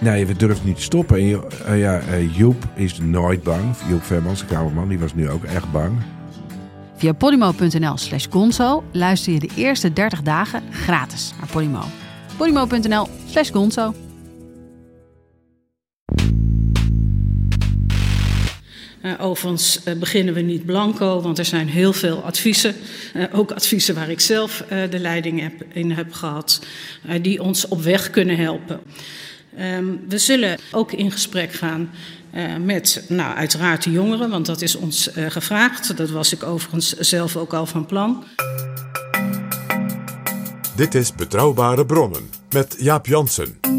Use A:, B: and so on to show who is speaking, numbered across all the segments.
A: Nee, we durven niet te stoppen. En eh, ja, eh, Joep is nooit bang. Joep Vermans, de kamerman, die was nu ook echt bang.
B: Via podimo.nl slash gonzo luister je de eerste 30 dagen gratis naar Podimo. podimo.nl slash gonzo.
C: Eh, overigens eh, beginnen we niet blanco, want er zijn heel veel adviezen. eh, ook adviezen waar ik zelf eh, de leiding heb, in heb gehad, eh, die ons op weg kunnen helpen. Ehm, we zullen ook in gesprek gaan eh, met, nou, uiteraard de jongeren, want dat is ons eh, gevraagd. Dat was ik overigens zelf ook al van plan.
D: Dit is Betrouwbare Bronnen met Jaap Jansen.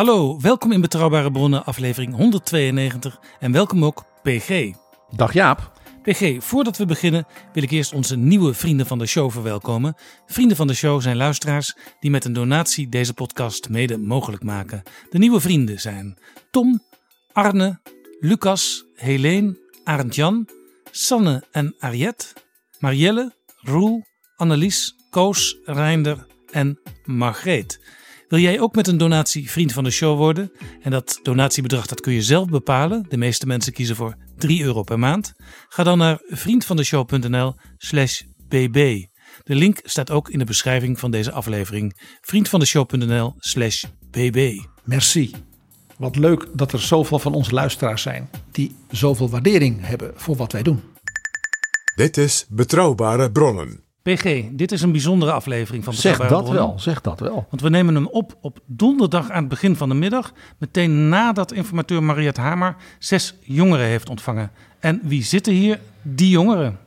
E: Hallo, welkom in Betrouwbare Bronnen, aflevering 192 en welkom ook PG.
F: Dag Jaap.
E: PG, voordat we beginnen wil ik eerst onze nieuwe vrienden van de show verwelkomen. Vrienden van de show zijn luisteraars die met een donatie deze podcast mede mogelijk maken. De nieuwe vrienden zijn Tom, Arne, Lucas, Helene, Arend-Jan, Sanne en Ariette, Marielle, Roel, Annelies, Koos, Reinder en Margreet. Wil jij ook met een donatie vriend van de show worden? En dat donatiebedrag dat kun je zelf bepalen. De meeste mensen kiezen voor 3 euro per maand. Ga dan naar vriendvandeshow.nl slash bb. De link staat ook in de beschrijving van deze aflevering. vriendvandeshow.nl slash bb.
F: Merci. Wat leuk dat er zoveel van onze luisteraars zijn die zoveel waardering hebben voor wat wij doen.
D: Dit is Betrouwbare Bronnen.
E: PG, dit is een bijzondere aflevering van
F: Zeg
E: Betrouwbare
F: dat
E: Bronnen.
F: wel, zeg dat wel.
E: Want we nemen hem op op donderdag aan het begin van de middag. Meteen nadat informateur Mariette Hamer zes jongeren heeft ontvangen. En wie zitten hier? Die jongeren.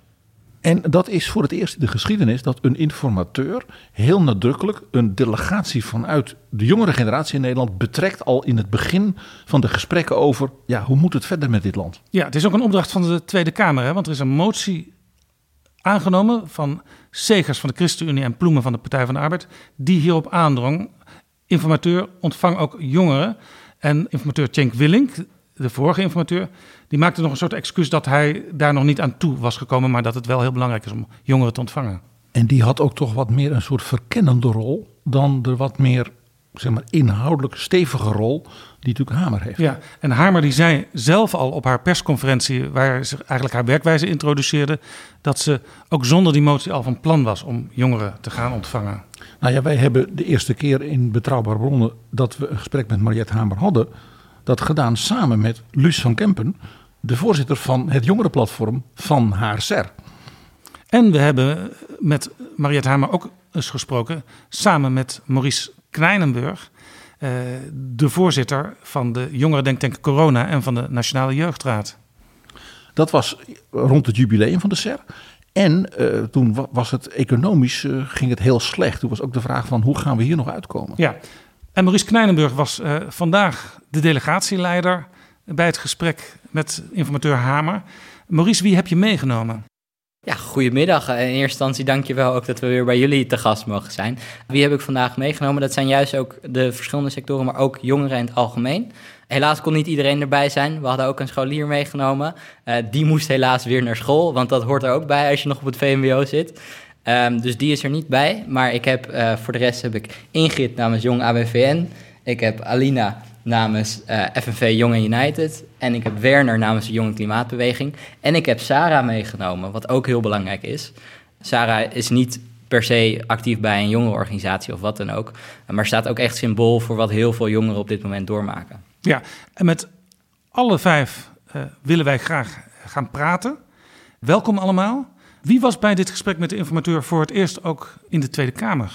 F: En dat is voor het eerst in de geschiedenis dat een informateur heel nadrukkelijk een delegatie vanuit de jongere generatie in Nederland betrekt al in het begin van de gesprekken over ja, hoe moet het verder met dit land.
E: Ja, het is ook een opdracht van de Tweede Kamer. Hè? Want er is een motie aangenomen van Segers van de ChristenUnie en Ploemen van de Partij van de Arbeid. Die hierop aandrong. Informateur ontvang ook jongeren. En informateur Cenk Willink, de vorige informateur, die maakte nog een soort excuus dat hij daar nog niet aan toe was gekomen. Maar dat het wel heel belangrijk is om jongeren te ontvangen.
F: En die had ook toch wat meer een soort verkennende rol dan de wat meer zeg maar, inhoudelijk stevige rol die natuurlijk Hamer heeft.
E: Ja, en Hamer die zei zelf al op haar persconferentie, waar ze eigenlijk haar werkwijze introduceerde, dat ze ook zonder die motie al van plan was om jongeren te gaan ontvangen.
F: Nou ja, wij hebben de eerste keer in Betrouwbare Bronnen dat we een gesprek met Mariette Hamer hadden, dat gedaan samen met Luus van Kempen, de voorzitter van het jongerenplatform van haar SER.
E: En we hebben met Mariette Hamer ook eens gesproken, samen met Maurice Kleinenburg, eh, de voorzitter van de Jongerendenktank Corona en van de Nationale Jeugdraad.
F: Dat was rond het jubileum van de SER. En eh, toen wa- was het economisch, eh, ging het heel slecht. Toen was ook de vraag van hoe gaan we hier nog uitkomen?
E: Ja, en Maurice Kleinenburg was vandaag de delegatieleider bij het gesprek met informateur Hamer. Maurice, wie heb je meegenomen?
G: Ja, goedemiddag. In eerste instantie dank je wel ook dat we weer bij jullie te gast mogen zijn. Wie heb ik vandaag meegenomen? Dat zijn juist ook de verschillende sectoren, maar ook jongeren in het algemeen. Helaas kon niet iedereen erbij zijn. We hadden ook een scholier meegenomen. Eh, die moest helaas weer naar school, want dat hoort er ook bij als je nog op het VMBO zit. Ehm, dus die is er niet bij. Maar ik heb eh, voor de rest heb ik Ingrid namens Jong ABVN. Ik heb Alina namens eh, FNV Jong en United. En ik heb Werner namens de Jonge Klimaatbeweging. En ik heb Sarah meegenomen, wat ook heel belangrijk is. Sarah is niet per se actief bij een jongerenorganisatie of wat dan ook. Maar staat ook echt symbool voor wat heel veel jongeren op dit moment doormaken.
E: Ja, en met alle vijf eh, willen wij graag gaan praten. Welkom allemaal. Wie was bij dit gesprek met de informateur voor het eerst ook in de Tweede Kamer?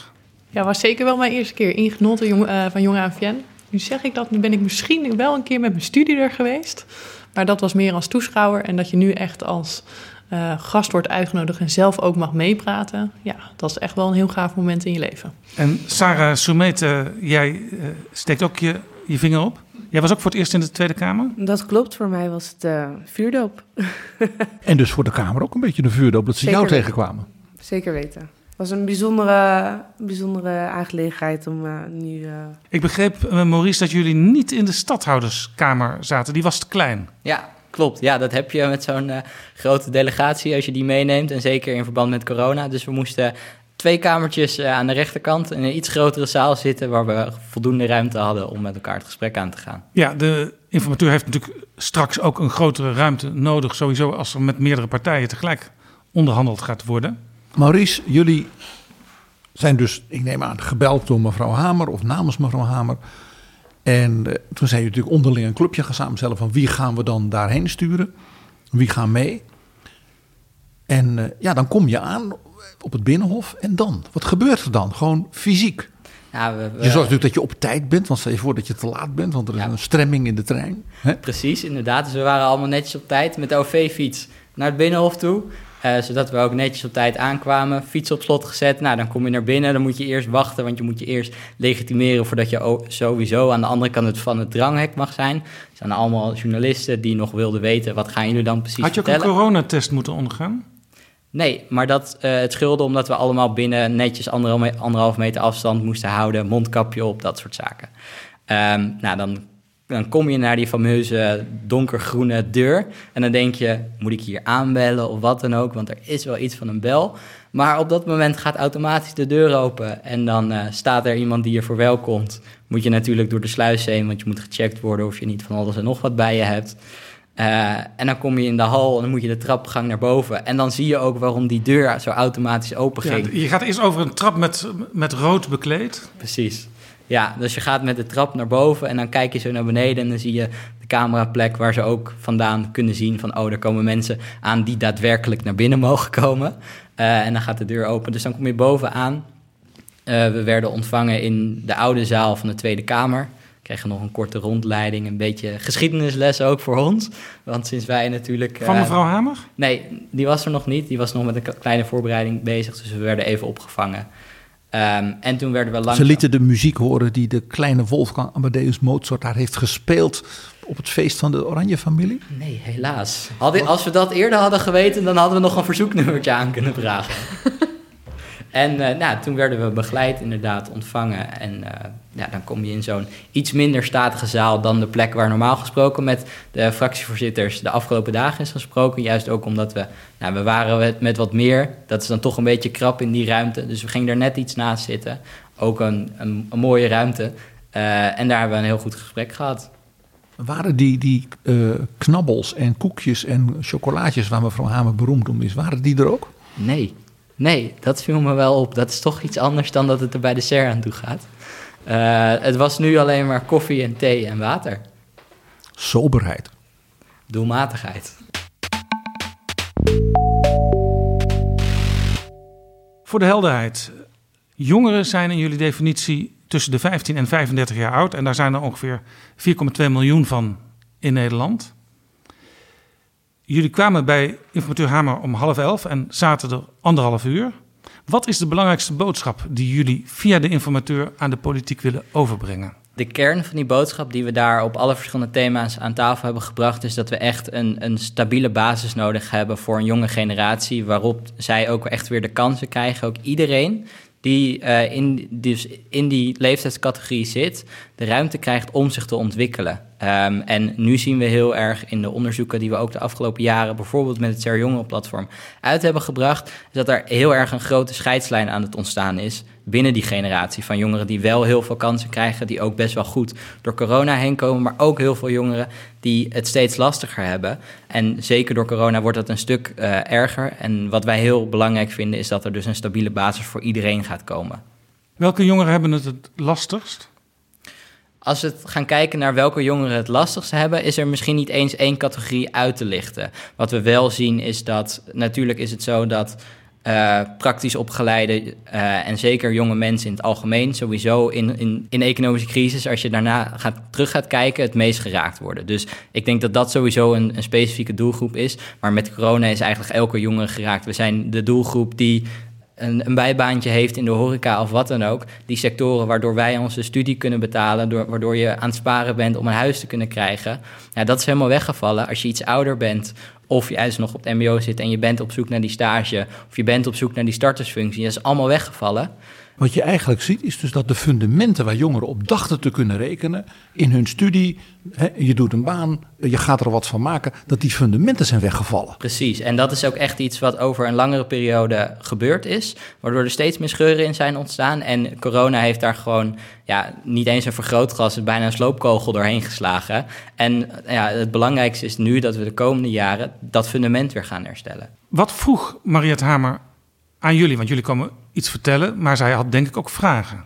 H: Ja, was zeker wel mijn eerste keer. Jong, eh, van Jonge AVN. Nu zeg ik dat, nu ben ik misschien wel een keer met mijn studie er geweest. Maar dat was meer als toeschouwer. En dat je nu echt als uh, gast wordt uitgenodigd en zelf ook mag meepraten. Ja, dat is echt wel een heel gaaf moment in je leven.
E: En Sarah Soumete, jij uh, steekt ook je, je vinger op. Jij was ook voor het eerst in de Tweede Kamer?
I: Dat klopt, voor mij was het uh, vuurdoop.
F: en dus voor de Kamer ook een beetje de vuurdoop, dat ze
I: Zeker
F: jou
I: weten.
F: tegenkwamen.
I: Zeker weten. Het was een bijzondere, bijzondere aangelegenheid om uh, nu... Uh...
E: Ik begreep, Maurice, dat jullie niet in de stadhouderskamer zaten. Die was te klein.
G: Ja, klopt. Ja, dat heb je met zo'n uh, grote delegatie als je die meeneemt. En zeker in verband met corona. Dus we moesten twee kamertjes uh, aan de rechterkant in een iets grotere zaal zitten... waar we voldoende ruimte hadden om met elkaar het gesprek aan te gaan.
E: Ja, de informateur heeft natuurlijk straks ook een grotere ruimte nodig... sowieso als er met meerdere partijen tegelijk onderhandeld gaat worden.
F: Maurice, jullie zijn dus, ik neem aan, gebeld door mevrouw Hamer... of namens mevrouw Hamer... En uh, toen zijn jullie natuurlijk onderling een clubje gaan samenstellen van wie gaan we dan daarheen sturen? Wie gaan mee? En uh, ja, dan kom je aan op het Binnenhof en dan? Wat gebeurt er dan? Gewoon fysiek.
G: Ja, we, we,
F: je zorgt natuurlijk dat je op tijd bent, want stel je voor dat je te laat bent, want er is ja. een stremming in de trein.
G: Precies, inderdaad. Dus we waren allemaal netjes op tijd met de OV-fiets naar het Binnenhof toe. Uh, zodat we ook netjes op tijd aankwamen. Fiets op slot gezet. Nou, dan kom je naar binnen. Dan moet je eerst wachten, want je moet je eerst legitimeren voordat je sowieso aan de andere kant van het dranghek mag zijn. Er zijn allemaal journalisten die nog wilden weten wat gaan jullie dan precies
E: Had je ook
G: vertellen.
E: een coronatest moeten ondergaan?
G: Nee, maar dat, uh, het scheelde omdat we allemaal binnen netjes anderhalf, anderhalf meter afstand moesten houden. Mondkapje op, dat soort zaken. Um, nou, dan dan kom je naar die fameuze donkergroene deur. En dan denk je, moet ik hier aanbellen of wat dan ook? Want er is wel iets van een bel. Maar op dat moment gaat automatisch de deur open. En dan uh, staat er iemand die je verwelkomt. Moet je natuurlijk door de sluis heen, want je moet gecheckt worden of je niet van alles en nog wat bij je hebt. Uh, en dan kom je in de hal en dan moet je de trapgang naar boven. En dan zie je ook waarom die deur zo automatisch open ging.
E: Ja, je gaat eerst over een trap met, met rood bekleed.
G: Precies. Ja, dus je gaat met de trap naar boven en dan kijk je zo naar beneden en dan zie je de cameraplek waar ze ook vandaan kunnen zien van oh, er komen mensen aan die daadwerkelijk naar binnen mogen komen. Uh, en dan gaat de deur open. Dus dan kom je bovenaan. Uh, we werden ontvangen in de oude zaal van de Tweede Kamer. We kregen nog een korte rondleiding, een beetje geschiedenisles ook voor ons. Want sinds wij natuurlijk...
E: Van mevrouw uh, Hamer?
G: Nee, die was er nog niet. Die was nog met een kleine voorbereiding bezig, dus we werden even opgevangen. Um, en toen werden we langzaam...
F: Ze lieten de muziek horen die de kleine Wolfgang Amadeus Mozart daar heeft gespeeld op het feest van de Oranje familie?
G: Nee, helaas. Had, als we dat eerder hadden geweten, dan hadden we nog een verzoeknummertje aan kunnen vragen. en uh, nou, toen werden we begeleid, inderdaad, ontvangen. En uh, ja, dan kom je in zo'n iets minder statige zaal dan de plek waar normaal gesproken met de fractievoorzitters de afgelopen dagen is gesproken. Juist ook omdat we, nou, we waren met, wat meer. Dat is dan toch een beetje krap in die ruimte. Dus we gingen er net iets naast zitten. Ook een, een, een mooie ruimte. Uh, en daar hebben we een heel goed gesprek gehad.
F: Waren die, die uh, knabbels en koekjes en chocolaatjes waar mevrouw Hamer beroemd om is, waren die er ook?
G: Nee, nee, dat viel me wel op. Dat is toch iets anders dan dat het er bij de SER aan toe gaat. Uh, het was nu alleen maar koffie en thee en water.
F: Soberheid.
G: Doelmatigheid.
E: Voor de helderheid. Jongeren zijn in jullie definitie tussen de 15 en 35 jaar oud. En daar zijn er ongeveer 4,2 miljoen van in Nederland. Jullie kwamen bij informateur Hamer om half elf en zaten er anderhalf uur. Wat is de belangrijkste boodschap die jullie via de informateur aan de politiek willen overbrengen?
G: De kern van die boodschap die we daar op alle verschillende thema's aan tafel hebben gebracht, is dat we echt een, een stabiele basis nodig hebben voor een jonge generatie, waarop zij ook echt weer de kansen krijgen. Ook iedereen die uh, in, dus in die leeftijdscategorie zit, de ruimte krijgt om zich te ontwikkelen. Um, en nu zien we heel erg in de onderzoeken die we ook de afgelopen jaren, bijvoorbeeld met het Ser Jongen-platform, uit hebben gebracht, dat er heel erg een grote scheidslijn aan het ontstaan is binnen die generatie van jongeren die wel heel veel kansen krijgen, die ook best wel goed door corona heen komen, maar ook heel veel jongeren die het steeds lastiger hebben. En zeker door corona wordt dat een stuk uh, erger. En wat wij heel belangrijk vinden is dat er dus een stabiele basis voor iedereen gaat komen.
E: Welke jongeren hebben het het lastigst?
G: Als we gaan kijken naar welke jongeren het lastigste hebben, is er misschien niet eens één categorie uit te lichten. Wat we wel zien is dat, natuurlijk is het zo dat uh, praktisch opgeleide uh, en zeker jonge mensen in het algemeen sowieso in, in, in economische crisis, als je daarna gaat, terug gaat kijken, het meest geraakt worden. Dus ik denk dat dat sowieso een, een specifieke doelgroep is. Maar met corona is eigenlijk elke jongere geraakt. We zijn de doelgroep die een, bijbaantje heeft in de horeca of wat dan ook. Die sectoren waardoor wij onze studie kunnen betalen, door, waardoor je aan het sparen bent om een huis te kunnen krijgen. Ja, dat is helemaal weggevallen. Als je iets ouder bent of je juist nog op het mbo zit en je bent op zoek naar die stage... of je bent op zoek naar die startersfunctie, dat is allemaal weggevallen.
F: Wat je eigenlijk ziet is dus dat de fundamenten waar jongeren op dachten te kunnen rekenen... in hun studie, hè, je doet een baan, je gaat er wat van maken... dat die fundamenten zijn weggevallen.
G: Precies, en dat is ook echt iets wat over een langere periode gebeurd is... waardoor er steeds meer scheuren in zijn ontstaan. En corona heeft daar gewoon ja, niet eens een vergrootglas, bijna een sloopkogel doorheen geslagen. En ja, het belangrijkste is nu dat we de komende jaren dat fundament weer gaan herstellen.
E: Wat vroeg Mariette Hamer aan jullie? Want jullie komen iets vertellen, maar zij had denk ik ook vragen.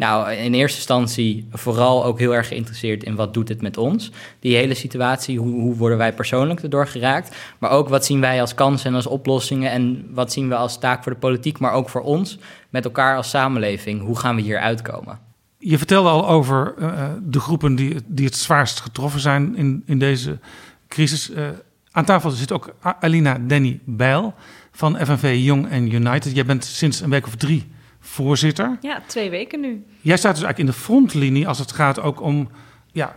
G: Nou, in eerste instantie vooral ook heel erg geïnteresseerd in wat doet het met ons. Die hele situatie, hoe, hoe worden wij persoonlijk erdoor geraakt. Maar ook wat zien wij als kansen en als oplossingen. En wat zien we als taak voor de politiek, maar ook voor ons. Met elkaar als samenleving. Hoe gaan we hier uitkomen?
E: Je vertelde al over uh, de groepen die, die het zwaarst getroffen zijn in, in deze crisis. Uh, aan tafel zit ook Alina Denny Bijl van FNV Young and United. Jij bent sinds een week of drie voorzitter.
J: Ja, twee weken nu.
E: Jij staat dus eigenlijk in de frontlinie als het gaat ook om ja,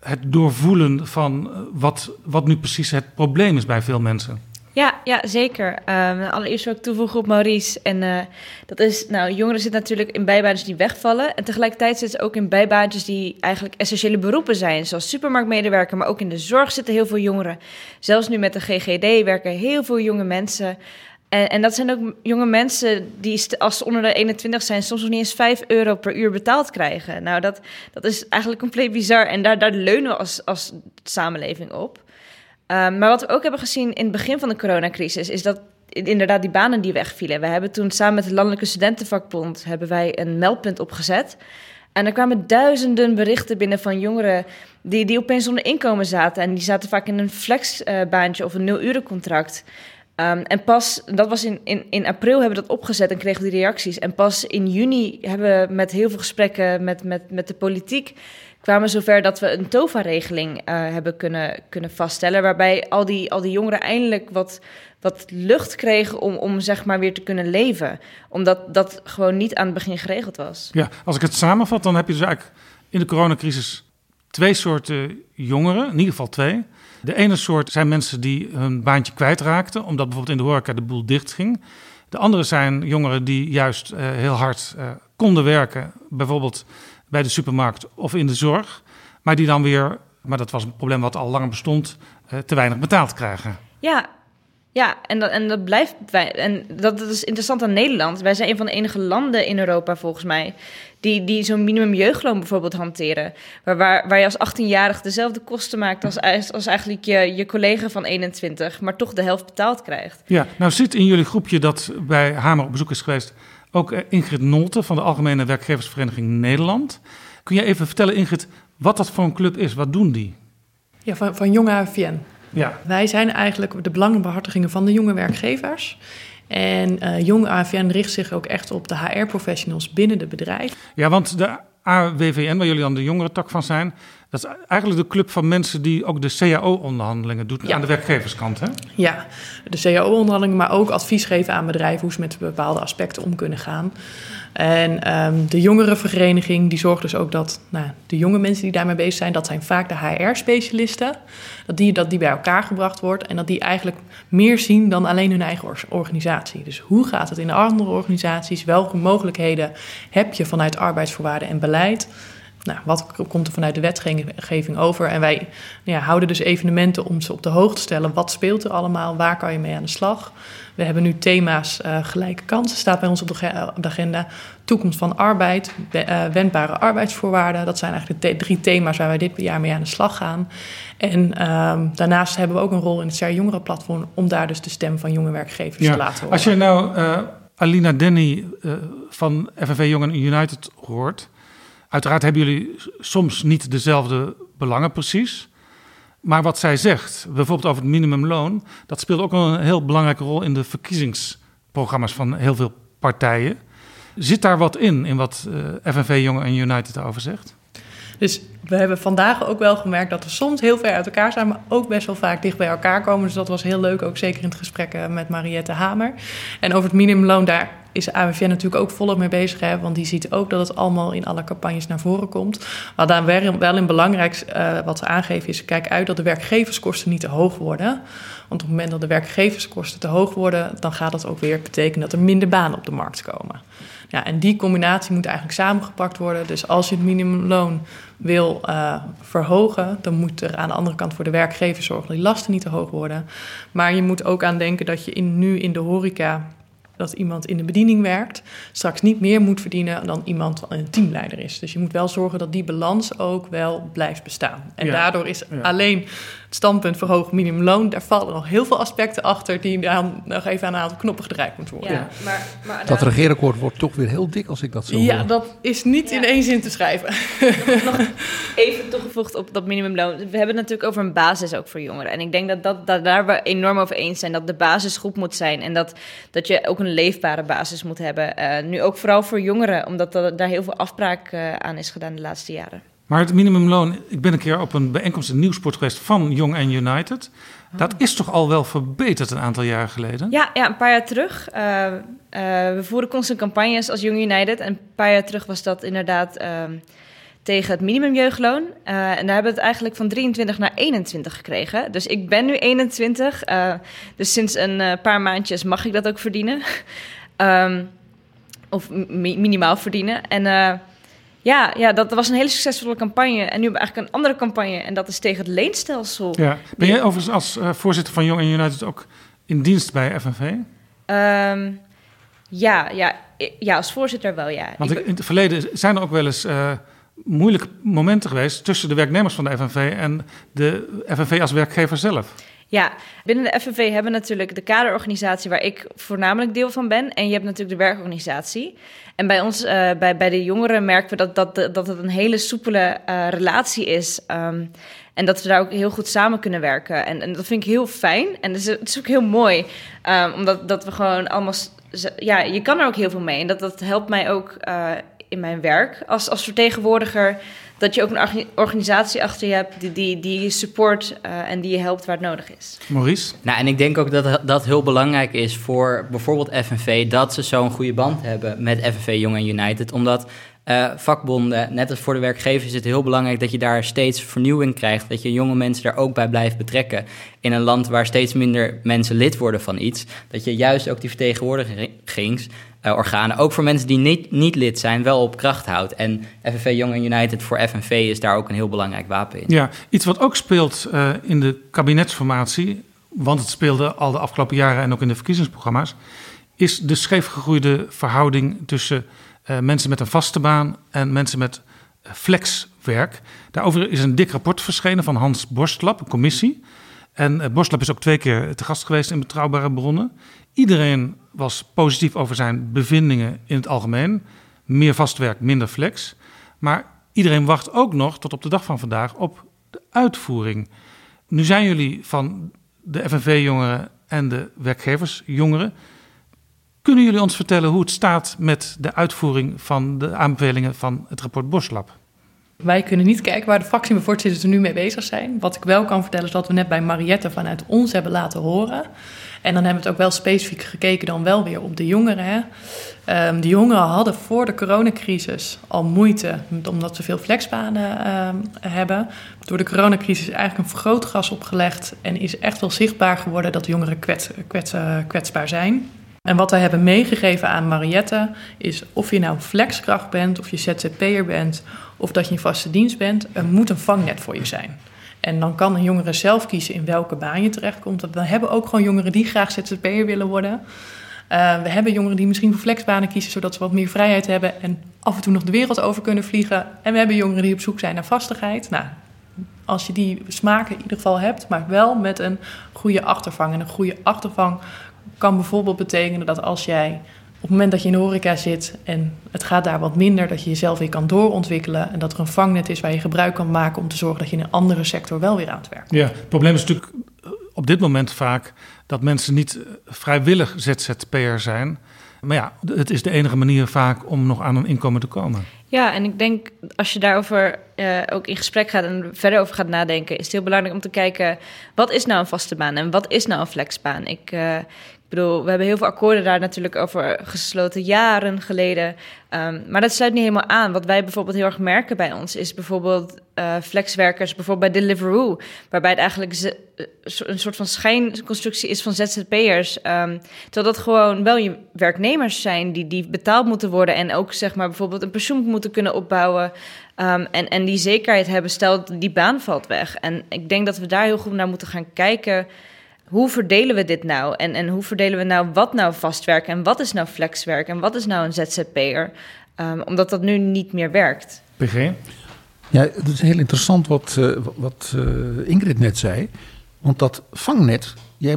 E: het doorvoelen van eh, wat, wat nu precies het probleem is bij veel mensen.
J: Ja, ja zeker. Um, allereerst wil ik toevoegen op Maurice. En uh, dat is, nou, jongeren zitten natuurlijk in bijbaantjes die wegvallen. En tegelijkertijd zitten ze ook in bijbaantjes die eigenlijk essentiële beroepen zijn. Zoals supermarktmedewerker, maar ook in de zorg zitten heel veel jongeren. Zelfs nu met de GGD werken heel veel jonge mensen. En, en dat zijn ook jonge mensen die, als ze onder de 21 zijn, soms nog niet eens 5 euro per uur betaald krijgen. Nou, dat, dat is eigenlijk compleet bizar. En daar, daar leunen we als, als samenleving op. Um, maar wat we ook hebben gezien in het begin van de coronacrisis, is dat inderdaad die banen die wegvielen. We hebben toen samen met de Landelijke Studentenvakbond hebben wij een meldpunt opgezet. En er kwamen duizenden berichten binnen van jongeren die, die opeens zonder inkomen zaten. En die zaten vaak in een flexbaantje of een nul-urencontract. Um, en pas, dat was in, in, in april hebben we dat opgezet en kregen we die reacties. En pas in juni hebben we met heel veel gesprekken met, met, met de politiek kwamen zover dat we een TOVA-regeling uh, hebben kunnen, kunnen vaststellen. Waarbij al die, al die jongeren eindelijk wat, wat lucht kregen om, om zeg maar weer te kunnen leven. Omdat dat gewoon niet aan het begin geregeld was.
E: Ja, als ik het samenvat, dan heb je dus eigenlijk in de coronacrisis twee soorten jongeren, in ieder geval twee. De ene soort zijn mensen die hun baantje kwijtraakten, omdat bijvoorbeeld in de horeca de boel dicht ging. De andere zijn jongeren die juist uh, heel hard uh, konden werken, bijvoorbeeld bij de supermarkt of in de zorg. Maar die dan weer, maar dat was een probleem wat al langer bestond, uh, te weinig betaald krijgen.
J: Ja, ja, en dat, en dat blijft. En dat, dat is interessant aan Nederland. Wij zijn een van de enige landen in Europa, volgens mij, die, die zo'n minimum jeugdloon bijvoorbeeld hanteren. Waar, waar, waar je als 18-jarig dezelfde kosten maakt als, als eigenlijk je, je collega van 21, maar toch de helft betaald krijgt.
E: Ja, nou zit in jullie groepje dat bij Hamer op bezoek is geweest ook eh, Ingrid Nolte van de Algemene Werkgeversvereniging Nederland. Kun je even vertellen, Ingrid, wat dat voor een club is? Wat doen die?
H: Ja, van, van Jonge AVN.
E: Ja.
H: Wij zijn eigenlijk de belangenbehartigingen van de jonge werkgevers. En uh, Jong AVN richt zich ook echt op de HR-professionals binnen de bedrijf.
E: Ja, want de AWVN, waar jullie dan de jongere tak van zijn, dat is eigenlijk de club van mensen die ook de CAO-onderhandelingen doet
H: ja.
E: aan de werkgeverskant, hè?
H: Ja, de CAO-onderhandelingen, maar ook advies geven aan bedrijven hoe ze met bepaalde aspecten om kunnen gaan. En um, de jongerenvereniging die zorgt dus ook dat nou, de jonge mensen die daarmee bezig zijn, dat zijn vaak de HR-specialisten, dat die, dat die bij elkaar gebracht wordt en dat die eigenlijk meer zien dan alleen hun eigen organisatie. Dus hoe gaat het in andere organisaties? Welke mogelijkheden heb je vanuit arbeidsvoorwaarden en beleid? Nou, wat komt er vanuit de wetgeving over? En wij nou ja, houden dus evenementen om ze op de hoogte te stellen. Wat speelt er allemaal? Waar kan je mee aan de slag? We hebben nu thema's uh, gelijke kansen, staat bij ons op de, op de agenda. Toekomst van arbeid, uh, wendbare arbeidsvoorwaarden. Dat zijn eigenlijk de drie thema's waar wij dit jaar mee aan de slag gaan. En um, daarnaast hebben we ook een rol in het CR Jongerenplatform... om daar dus de stem van jonge werkgevers
E: ja,
H: te laten horen.
E: Als je nou uh, Alina Denny van FNV Jongen United hoort... Uiteraard hebben jullie soms niet dezelfde belangen precies. Maar wat zij zegt, bijvoorbeeld over het minimumloon, dat speelt ook een heel belangrijke rol in de verkiezingscampagne programma's van heel veel partijen. Zit daar wat in, in wat uh, FNV Jongen en United over zegt?
H: Dus we hebben vandaag ook wel gemerkt dat we soms heel ver uit elkaar zijn, maar ook best wel vaak dicht bij elkaar komen. Dus dat was heel leuk, ook zeker in het gesprek eh, met Mariette Hamer. En over het minimumloon, daar is AWVN natuurlijk ook volop mee bezig. Hè, want die ziet ook dat het allemaal in alle campagnes naar voren komt. Wat daar wel in belangrijk uh, wat ze aangeven is... kijk uit dat de werkgeverskosten niet te hoog worden. Want op het moment dat de werkgeverskosten te hoog worden... dan gaat dat ook weer betekenen dat er minder banen op de markt komen. Ja, en die combinatie moet eigenlijk samengepakt worden. Dus als je het minimumloon wil uh, verhogen, dan moet er aan de andere kant voor de werkgever zorgen dat die lasten niet te hoog worden. Maar je moet ook aan denken dat je in, nu in de horeca dat iemand in de bediening werkt, straks niet meer moet verdienen dan iemand een teamleider is. Dus je moet wel zorgen dat die balans ook wel blijft bestaan. En daardoor is alleen het standpunt verhoogd minimumloon, daar vallen nog heel veel aspecten achter die dan nog even aan een aantal knoppen gedraaid moeten worden.
F: Ja, maar, maar dat regeerakkoord wordt toch weer heel dik als ik dat zo
H: Ja, hoor. dat is niet in één zin te schrijven.
J: Nog even toegevoegd op dat minimumloon. We hebben het natuurlijk over een basis ook voor jongeren. En ik denk dat, dat, dat daar we enorm over eens zijn. Dat de basis goed moet zijn. En dat, dat je ook een leefbare basis moet hebben. Uh, nu ook vooral voor jongeren. Omdat er, daar heel veel afbraak uh, aan is gedaan de laatste jaren.
E: Maar het minimumloon, ik ben een keer op een bijeenkomst in Nieuwsport geweest van Young and United. Dat is toch al wel verbeterd een aantal jaren geleden?
J: Ja, ja een paar jaar terug. Uh, uh, we voeren constant campagnes als Young United. En een paar jaar terug was dat inderdaad uh, tegen het minimumjeugdloon. en daar hebben we het eigenlijk van 23 naar 21 gekregen. Dus ik ben nu 21. dus sinds een paar maandjes mag ik dat ook verdienen. um, of mi minimaal verdienen. En ja, ja, dat was een hele succesvolle campagne. En nu hebben we eigenlijk een andere campagne. En dat is tegen het leenstelsel.
E: Ja. Ben jij overigens als uh, voorzitter van Young United ook in dienst bij FNV? Um,
J: ehm, ja, ja, ja, als voorzitter wel, ja.
E: Want in het verleden zijn er ook wel eens uh, moeilijke momenten geweest... tussen de werknemers van de FNV en de FNV als werkgever zelf.
J: Ja, binnen de FNV hebben we natuurlijk de kaderorganisatie waar ik voornamelijk deel van ben. En je hebt natuurlijk de werkorganisatie. En bij ons, uh, bij, bij de jongeren, merken we dat, dat, dat het een hele soepele uh, relatie is. Um, en dat we daar ook heel goed samen kunnen werken. En, en dat vind ik heel fijn. En het is, het is ook heel mooi. Um, omdat dat we gewoon allemaal. Ja, je kan er ook heel veel mee. En dat, dat helpt mij ook uh, in mijn werk als, als vertegenwoordiger dat je ook een organisatie achter je hebt die, die, die je support uh, en die je helpt waar het nodig is.
E: Maurice?
G: Nou, en ik denk ook dat dat heel belangrijk is voor bijvoorbeeld FNV, dat ze zo'n goede band hebben met FNV Jong en United. Omdat uh, vakbonden, net als voor de werkgevers, is het heel belangrijk dat je daar steeds vernieuwing krijgt. Dat je jonge mensen daar ook bij blijft betrekken. In een land waar steeds minder mensen lid worden van iets. Dat je juist ook die vertegenwoordigings uh, organen, ook voor mensen die niet, niet lid zijn, wel op kracht houdt. En FNV Young United voor FNV is daar ook een heel belangrijk wapen in.
E: Ja, iets wat ook speelt uh, in de kabinetsformatie, want het speelde al de afgelopen jaren en ook in de verkiezingsprogramma's, is de scheefgegroeide verhouding tussen uh, mensen met een vaste baan en mensen met flexwerk. Daarover is een dik rapport verschenen van Hans Borstlap, een commissie. En uh, Borstlap is ook twee keer te gast geweest in Betrouwbare Bronnen. Iedereen was positief over zijn bevindingen in het algemeen. Meer vastwerk, minder flex. Maar iedereen wacht ook nog tot op de dag van vandaag op de uitvoering. Nu zijn jullie van de FNV-jongeren en de werkgeversjongeren. Kunnen jullie ons vertellen hoe het staat met de uitvoering van de aanbevelingen van het rapport Boslab?
H: Wij kunnen niet kijken waar de fractievoorzitters er nu mee bezig zijn. Wat ik wel kan vertellen is dat we net bij Mariette vanuit ons hebben laten horen en dan hebben we het ook wel specifiek gekeken dan wel weer op de jongeren. Um, de jongeren hadden voor de coronacrisis al moeite omdat ze veel flexbanen um, hebben. Door de coronacrisis is eigenlijk een vergrootglas opgelegd en is echt wel zichtbaar geworden dat jongeren kwets, kwets, kwetsbaar zijn. En wat wij hebben meegegeven aan Mariette is of je nou flexkracht bent, of je ZZP'er bent, of dat je in vaste dienst bent, er moet een vangnet voor je zijn. En dan kan een jongere zelf kiezen in welke baan je terechtkomt. We hebben ook gewoon jongeren die graag ZZP'er willen worden. Uh, we hebben jongeren die misschien voor flexbanen kiezen, zodat ze wat meer vrijheid hebben en af en toe nog de wereld over kunnen vliegen. En we hebben jongeren die op zoek zijn naar vastigheid. Nou, als je die smaken in ieder geval hebt, maar wel met een goede achtervang. En een goede achtervang kan bijvoorbeeld betekenen dat als jij op het moment dat je in de horeca zit en het gaat daar wat minder, dat je jezelf weer kan doorontwikkelen en dat er een vangnet is waar je gebruik kan maken om te zorgen dat je in een andere sector wel weer aan het werk
E: Ja, het probleem is natuurlijk op dit moment vaak dat mensen niet eh, vrijwillig ZZP'er zijn. Maar ja, het is de enige manier vaak om nog aan een inkomen te komen.
J: Ja, en ik denk als je daarover uh, ook in gesprek gaat en verder over gaat nadenken, is het heel belangrijk om te kijken wat is nou een vaste baan en wat is nou een flexbaan. Ik, uh, ik we hebben heel veel akkoorden daar natuurlijk over gesloten jaren geleden. Um, maar dat sluit niet helemaal aan. Wat wij bijvoorbeeld heel erg merken bij ons is bijvoorbeeld uh, flexwerkers, bijvoorbeeld bij Deliveroo, waarbij het eigenlijk een soort van schijnconstructie is van ZZP'ers. Um, terwijl dat gewoon wel je werknemers zijn die, die betaald moeten worden en ook zeg maar bijvoorbeeld een pensioen moeten kunnen opbouwen. Um, en, en die zekerheid hebben, stel die baan valt weg. En ik denk dat we daar heel goed naar moeten gaan kijken hoe verdelen we dit nou? En, en hoe verdelen we nou wat nou vastwerk en wat is nou flexwerk en wat is nou een ZZP'er? Um, omdat dat nu niet meer werkt.
E: PG?
F: Ja, het is heel interessant wat, uh, wat uh, Ingrid net zei. Want dat vangnet, jij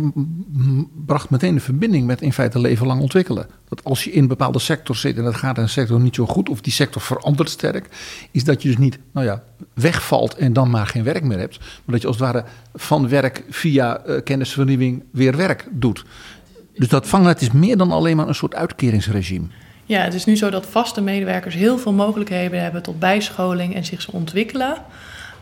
F: bracht meteen een verbinding met in feite leven lang ontwikkelen. Dat als je in bepaalde sector zit en dat gaat een sector niet zo goed, of die sector verandert sterk, is dat je dus niet, nou ja, wegvalt en dan maar geen werk meer hebt. Maar dat je als het ware van werk via uh, kennisvernieuwing weer werk doet. Dus dat vangnet is meer dan alleen maar een soort uitkeringsregime.
H: Ja, het is nu zo dat vaste medewerkers heel veel mogelijkheden hebben tot bijscholing en zich ontwikkelen.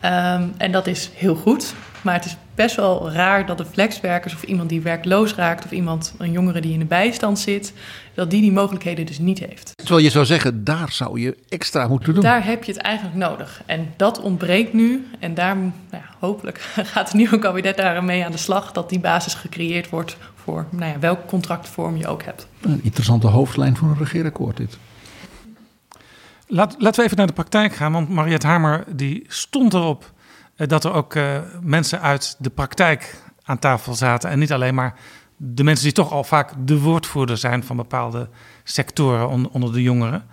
H: Um, en dat is heel goed. Maar het is best wel raar dat de flexwerkers of iemand die werkloos raakt of iemand, een jongere die in de bijstand zit, dat die die mogelijkheden dus niet heeft.
F: Terwijl je zou zeggen, daar zou je extra moeten doen.
H: Daar heb je het eigenlijk nodig. En dat ontbreekt nu. En daar, nou ja, hopelijk gaat het nieuwe kabinet daar mee aan de slag, dat die basis gecreëerd wordt voor nou ja, welke contractvorm je ook hebt.
F: Een interessante hoofdlijn voor een regeerakkoord dit.
E: Laten we even naar de praktijk gaan, want Mariette Hamer die stond erop dat er ook uh, mensen uit de praktijk aan tafel zaten. En niet alleen maar de mensen die toch al vaak de woordvoerder zijn van bepaalde sectoren on, onder de jongeren.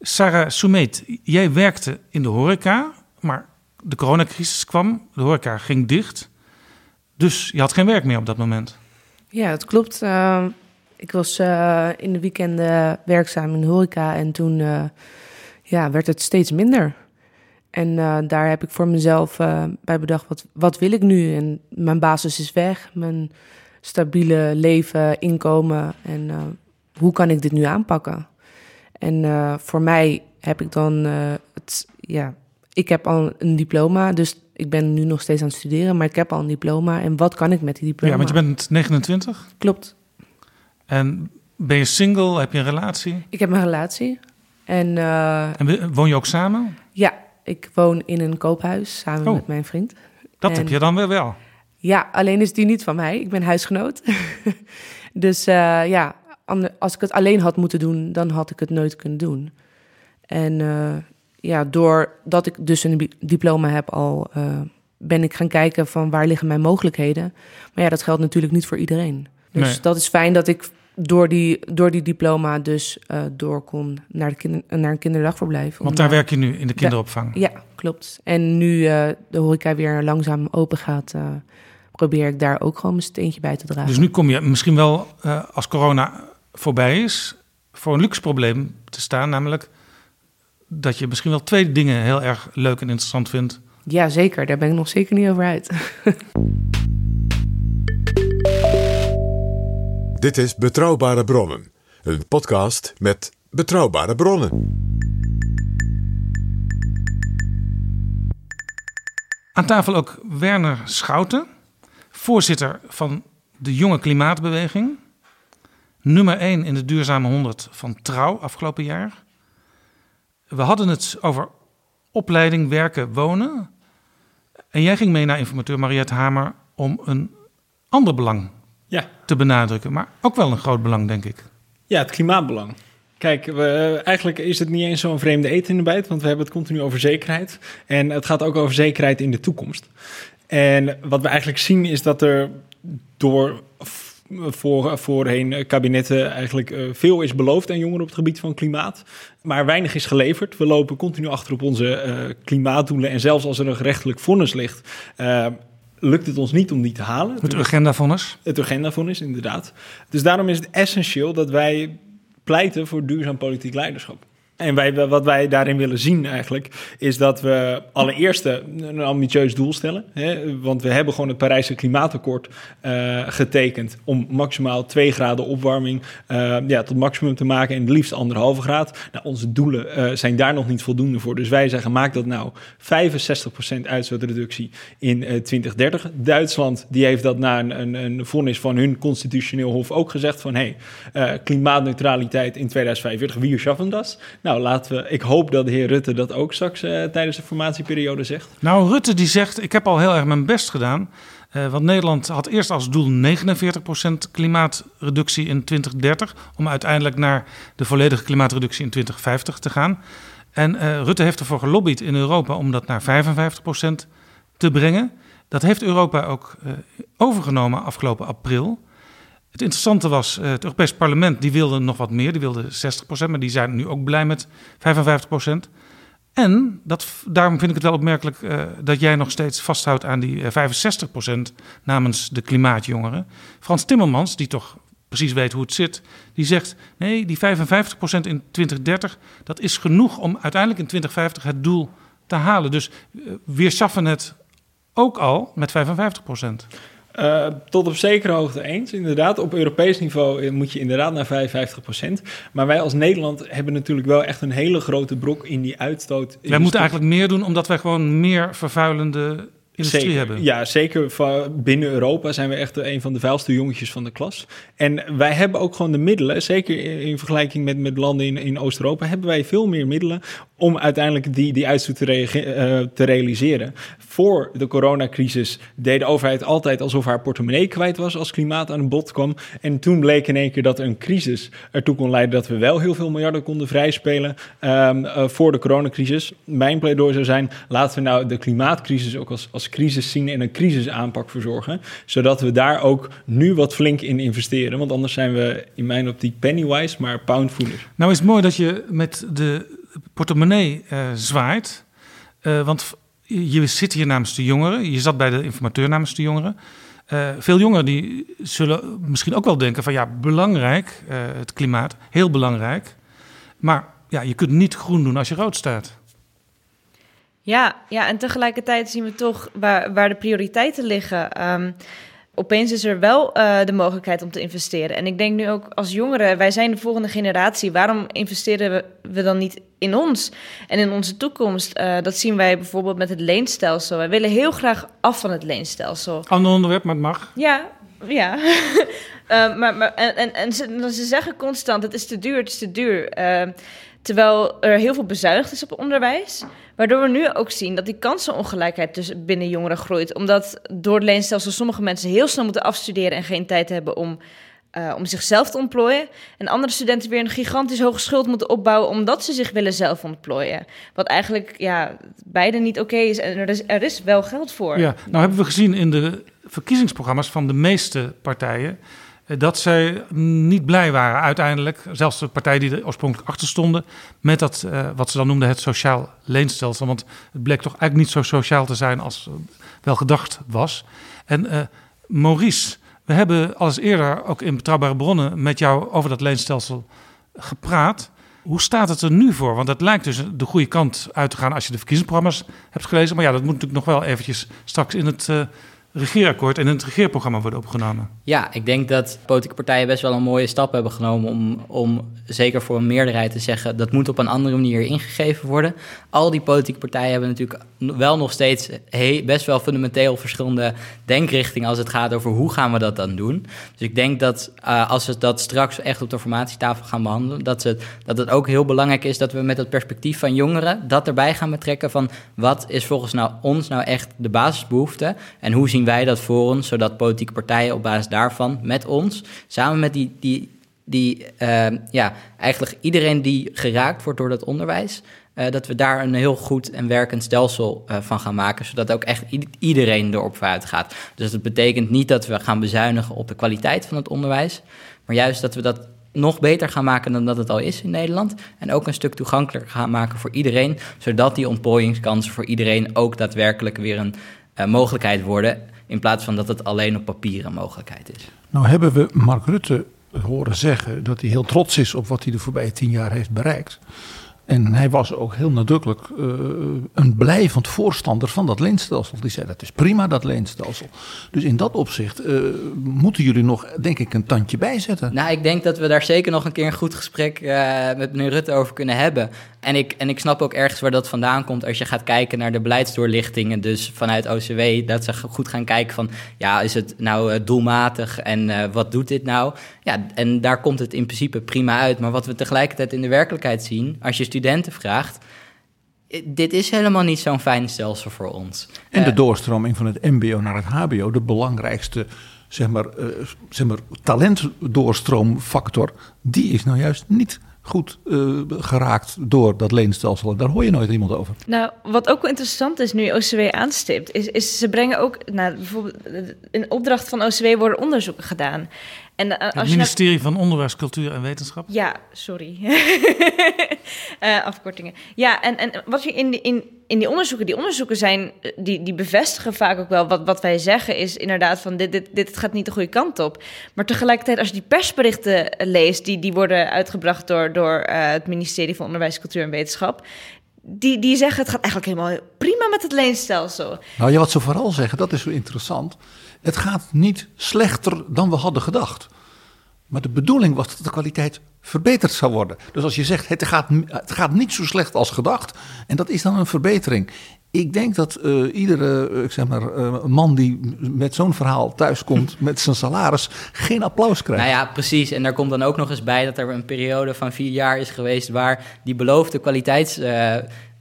E: Sarah Soumet, jij werkte in de horeca, maar de coronacrisis kwam, de horeca ging dicht. Dus je had geen werk meer op dat moment.
I: Ja, dat klopt. Uh, ik was in de weekenden werkzaam in de horeca en toen ja, werd het steeds minder. En uh, daar heb ik voor mezelf uh, bij bedacht, wat, wat wil ik nu? En mijn basis is weg, mijn stabiele leven, inkomen. En uh, hoe kan ik dit nu aanpakken? En voor mij heb ik dan het, ja, ik heb al een diploma, dus ik ben nu nog steeds aan het studeren, maar ik heb al een diploma. En wat kan ik met die diploma?
E: Ja, want je bent 29?
I: Klopt.
E: En ben je single? Heb je een relatie?
I: Ik heb een relatie. En,
E: en woon je ook samen?
I: Ja, ik woon in een koophuis samen oh, met mijn vriend.
E: Dat en, heb je dan weer wel?
I: Ja, alleen is die niet van mij. Ik ben huisgenoot. dus uh, ja, als ik het alleen had moeten doen, dan had ik het nooit kunnen doen. En uh, ja, doordat ik dus een diploma heb al, uh, ben ik gaan kijken van waar liggen mijn mogelijkheden. Maar ja, dat geldt natuurlijk niet voor iedereen. Dus nee. dat is fijn dat ik door die, door die diploma dus uh, door kon naar, de kinder, naar een kinderdagverblijf.
E: Want daar werk je nu in de kinderopvang?
I: Da ja, klopt. En nu uh, de horeca weer langzaam open gaat, uh, probeer ik daar ook gewoon mijn steentje bij te dragen.
E: Dus nu kom je misschien wel, als corona voorbij is, voor een luxe probleem te staan. Namelijk dat je misschien wel twee dingen heel erg leuk en interessant vindt.
I: Ja, zeker. Daar ben ik nog zeker niet over uit.
D: Dit is Betrouwbare Bronnen, een podcast met betrouwbare bronnen.
E: Aan tafel ook Werner Schouten, voorzitter van de Jonge Klimaatbeweging. Nummer 1 in de Duurzame 100 van Trouw afgelopen jaar. We hadden het over opleiding, werken, wonen. En jij ging mee naar informateur Mariette Hamer om een ander belang
K: ja.
E: te benadrukken. Maar ook wel een groot belang, denk ik.
K: Ja, het klimaatbelang. Kijk, we, eigenlijk is het niet eens zo'n vreemde eten in de bijt, want we hebben het continu over zekerheid. En het gaat ook over zekerheid in de toekomst. En wat we eigenlijk zien is dat er door voor, voorheen kabinetten eigenlijk uh, veel is beloofd aan jongeren op het gebied van klimaat. Maar weinig is geleverd. We lopen continu achter op onze uh, klimaatdoelen. En zelfs als er een gerechtelijk vonnis ligt, uh, lukt het ons niet om die te halen.
E: Het agendavonnis?
K: Het agendavonnis, inderdaad. Dus daarom is het essentieel dat wij pleiten voor duurzaam politiek leiderschap. En wij, wat wij daarin willen zien eigenlijk, is dat we allereerst een ambitieus doel stellen. Hè? Want we hebben gewoon het Parijse Klimaatakkoord uh, getekend om maximaal 2 graden opwarming uh, ja, tot maximum te maken en liefst anderhalve graad. Nou, onze doelen zijn daar nog niet voldoende voor. Dus wij zeggen, maak dat nou 65% uitstootreductie in 2030. Duitsland die heeft dat na een, een, een vonnis van hun constitutioneel hof ook gezegd van hé, hey, klimaatneutraliteit in 2045, wie schaffen dat? Nou, laten we. Ik hoop dat de heer Rutte dat ook straks uh, tijdens de formatieperiode zegt.
E: Nou, Rutte die zegt: Ik heb al heel erg mijn best gedaan. Uh, want Nederland had eerst als doel 49% klimaatreductie in 2030. Om uiteindelijk naar de volledige klimaatreductie in 2050 te gaan. En uh, Rutte heeft ervoor gelobbyd in Europa om dat naar 55% te brengen. Dat heeft Europa ook overgenomen afgelopen april. Het interessante was, uh, het Europees Parlement die wilde nog wat meer, die wilde 60%, maar die zijn nu ook blij met 55%. En dat, daarom vind ik het wel opmerkelijk uh, dat jij nog steeds vasthoudt aan die uh, 65% namens de klimaatjongeren. Frans Timmermans, die toch precies weet hoe het zit, die zegt: nee, die 55% in 2030, dat is genoeg om uiteindelijk in 2050 het doel te halen. Dus we schaffen het ook al met 55%.
K: Uh, tot op zekere hoogte eens, inderdaad. Op Europees niveau moet je inderdaad naar 55%. Maar wij als Nederland hebben natuurlijk wel echt een hele grote brok in die uitstoot.
E: Wij moeten eigenlijk meer doen, omdat wij gewoon meer vervuilende industrie
K: zeker,
E: hebben.
K: Ja, zeker binnen Europa zijn we echt een van de vuilste jongetjes van de klas. En wij hebben ook gewoon de middelen, zeker in vergelijking met, met landen in, in Oost-Europa, hebben wij veel meer middelen om uiteindelijk die, die uitstoot te, uh, te realiseren. Voor de coronacrisis deed de overheid altijd alsof haar portemonnee kwijt was als klimaat aan een bod kwam. En toen bleek in één keer dat een crisis ertoe kon leiden dat we wel heel veel miljarden konden vrijspelen um, uh, voor de coronacrisis. Mijn pleidooi zou zijn, laten we nou de klimaatcrisis ook als, als crisis zien en een crisisaanpak verzorgen. Zodat we daar ook nu wat flink in investeren. Want anders zijn we in mijn optiek pennywise, maar poundvoelers.
E: Nou is het mooi dat je met de portemonnee uh, zwaait. Uh, want je zit hier namens de jongeren. Je zat bij de informateur namens de jongeren. Uh, veel jongeren die zullen misschien ook wel denken van ja, belangrijk, het klimaat, heel belangrijk. Maar ja, je kunt niet groen doen als je rood staat.
J: Ja, ja en tegelijkertijd zien we toch waar, waar de prioriteiten liggen. Um, opeens is er wel uh, de mogelijkheid om te investeren. En ik denk nu ook als jongeren, wij zijn de volgende generatie. Waarom investeren we, we dan niet in ons en in onze toekomst? Uh, dat zien wij bijvoorbeeld met het leenstelsel. Wij willen heel graag af van het leenstelsel.
E: Ander onderwerp, maar het mag.
J: Ja, ja. uh, maar, maar, en en, en ze, ze, zeggen constant, het is te duur, het is te duur. terwijl er heel veel bezuinigd is op onderwijs. Waardoor we nu ook zien dat die kansenongelijkheid dus binnen jongeren groeit. Omdat door het leenstelsel sommige mensen heel snel moeten afstuderen en geen tijd hebben om, uh, om zichzelf te ontplooien. En andere studenten weer een gigantisch hoge schuld moeten opbouwen omdat ze zich willen zelf ontplooien. Wat eigenlijk ja, beide niet oké is en er is, er is wel geld voor.
E: Ja, nou hebben we gezien in de verkiezingsprogramma's van de meeste partijen dat zij niet blij waren uiteindelijk, zelfs de partijen die er oorspronkelijk achter stonden, met dat uh, wat ze dan noemden het sociaal leenstelsel. Want het bleek toch eigenlijk niet zo sociaal te zijn als wel gedacht was. En uh, Maurice, we hebben al eens eerder ook in betrouwbare bronnen met jou over dat leenstelsel gepraat. Hoe staat het er nu voor? Want het lijkt dus de goede kant uit te gaan als je de verkiezingsprogramma's hebt gelezen. Maar ja, dat moet natuurlijk nog wel eventjes straks in het regeerakkoord en in het regeerprogramma worden opgenomen.
G: Ja, ik denk dat politieke partijen best wel een mooie stap hebben genomen om, om zeker voor een meerderheid te zeggen dat moet op een andere manier ingegeven worden. Al die politieke partijen hebben natuurlijk wel nog steeds best wel fundamenteel verschillende denkrichtingen als het gaat over hoe gaan we dat dan doen. Dus ik denk dat uh, als we dat straks echt op de formatietafel gaan behandelen, dat, ze, dat het ook heel belangrijk is dat we met het perspectief van jongeren dat erbij gaan betrekken van wat is volgens nou ons nou echt de basisbehoefte en hoe zien wij dat voor ons, zodat politieke partijen op basis daarvan met ons, samen met die, die, die uh, ja, eigenlijk iedereen die geraakt wordt door dat onderwijs, uh, dat we daar een heel goed en werkend stelsel uh, van gaan maken, zodat ook echt iedereen erop vooruit gaat. Dus dat betekent niet dat we gaan bezuinigen op de kwaliteit van het onderwijs, maar juist dat we dat nog beter gaan maken dan dat het al is in Nederland. En ook een stuk toegankelijker gaan maken voor iedereen, zodat die ontplooiingskansen voor iedereen ook daadwerkelijk weer een uh, mogelijkheid worden. In plaats van dat het alleen op papier een mogelijkheid is.
F: Nou hebben we Mark Rutte horen zeggen dat hij heel trots is op wat hij de voorbije tien jaar heeft bereikt. En hij was ook heel nadrukkelijk eh, een blijvend voorstander van dat leenstelsel. Die zei dat is prima, dat leenstelsel. Dus in dat opzicht eh, moeten jullie nog, denk ik, een tandje bijzetten.
G: Nou, ik denk dat we daar zeker nog een keer een goed gesprek eh, met meneer Rutte over kunnen hebben. En ik, en ik snap ook ergens waar dat vandaan komt als je gaat kijken naar de beleidsdoorlichtingen. Dus vanuit OCW, dat ze goed gaan kijken van, ja, is het nou doelmatig en wat doet dit nou? Ja, en daar komt het in principe prima uit. Maar wat we tegelijkertijd in de werkelijkheid zien, als je studenten vraagt, dit is helemaal niet zo'n fijn stelsel voor ons.
F: En de
G: Eh,
F: doorstroming van het MBO naar het HBO, de belangrijkste zeg maar, eh, zeg maar, talentdoorstroomfactor, die is nou juist niet goed eh, geraakt door dat leenstelsel. Daar hoor je nooit iemand over.
J: Nou, wat ook wel interessant is nu OCW aanstipt, is, is ze brengen ook, nou, bijvoorbeeld in opdracht van OCW worden onderzoeken gedaan. En eh, als
E: Het
J: je nou-
E: ministerie van Onderwijs, Cultuur en Wetenschap.
J: Ja, sorry. Eh, afkortingen. Ja, en, en wat je in die, in, in die onderzoeken, die onderzoeken zijn, eh, die, die bevestigen vaak ook wel wat, wat wij zeggen, is inderdaad van dit, dit, dit gaat niet de goede kant op. Maar tegelijkertijd, als je die persberichten leest, die, die worden uitgebracht door, door eh, het ministerie van Onderwijs, Cultuur en Wetenschap. Die, die zeggen het gaat eigenlijk helemaal prima met het leenstelsel.
F: Nou ja, wat ze vooral zeggen, dat is zo interessant. Het gaat niet slechter dan we hadden gedacht. Maar de bedoeling was dat de kwaliteit verbeterd zou worden. Dus als je zegt, het gaat, het gaat niet zo slecht als gedacht. En dat is dan een verbetering. Ik denk dat eh, iedere eh, ik zeg maar, eh, man die met zo'n verhaal thuiskomt met zijn salaris geen applaus krijgt.
G: Nou ja, precies. En daar komt dan ook nog eens bij dat er een periode van vier jaar is geweest waar die beloofde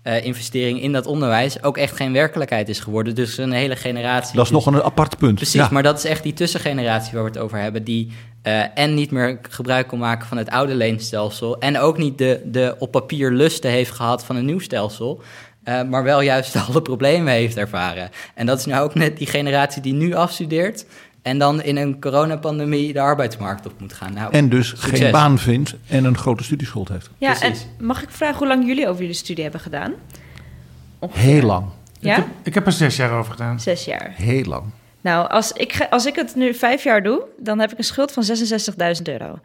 G: kwaliteitsinvestering in dat onderwijs ook echt geen werkelijkheid is geworden. Dus een hele generatie.
F: dat is
G: dus-
F: nog een apart punt.
G: Precies,
F: Ja.
G: maar dat is echt die tussengeneratie waar we het over hebben. Die eh, en niet meer gebruik kon maken van het oude leenstelsel. En ook niet de, de op papier lusten heeft gehad van een nieuw stelsel. eh, maar wel juist alle problemen heeft ervaren. En dat is nu ook net die generatie die nu afstudeert. En dan in een coronapandemie de arbeidsmarkt op moet gaan. Nou,
F: En dus
G: succes.
F: geen baan vindt en een grote studieschuld heeft.
J: Ja,
G: Precies.
J: en mag ik vragen hoe lang jullie over jullie studie hebben gedaan? Ongeveer.
F: Heel lang.
J: Ja?
E: Ik, heb, ik heb er zes jaar over gedaan.
J: Zes jaar.
F: Heel lang.
J: Nou, als ik, als ik het nu vijf jaar doe, dan heb ik een schuld van 66.000 euro.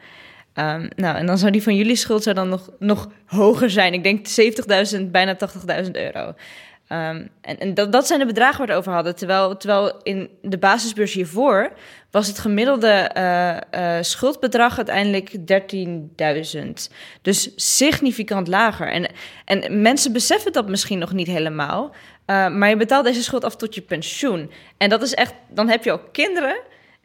J: Ehm, nou, en dan zou die van jullie schuld zou dan nog, nog hoger zijn. Ik denk 70.000, bijna 80.000 euro. Ehm, en dat, zijn de bedragen waar we het over hadden. Terwijl, terwijl in de basisbeurs hiervoor was het gemiddelde eh, eh, schuldbedrag uiteindelijk 13.000. Dus significant lager. En, en mensen beseffen dat misschien nog niet helemaal. eh, maar je betaalt deze schuld af tot je pensioen. En dat is echt, dan heb je ook kinderen.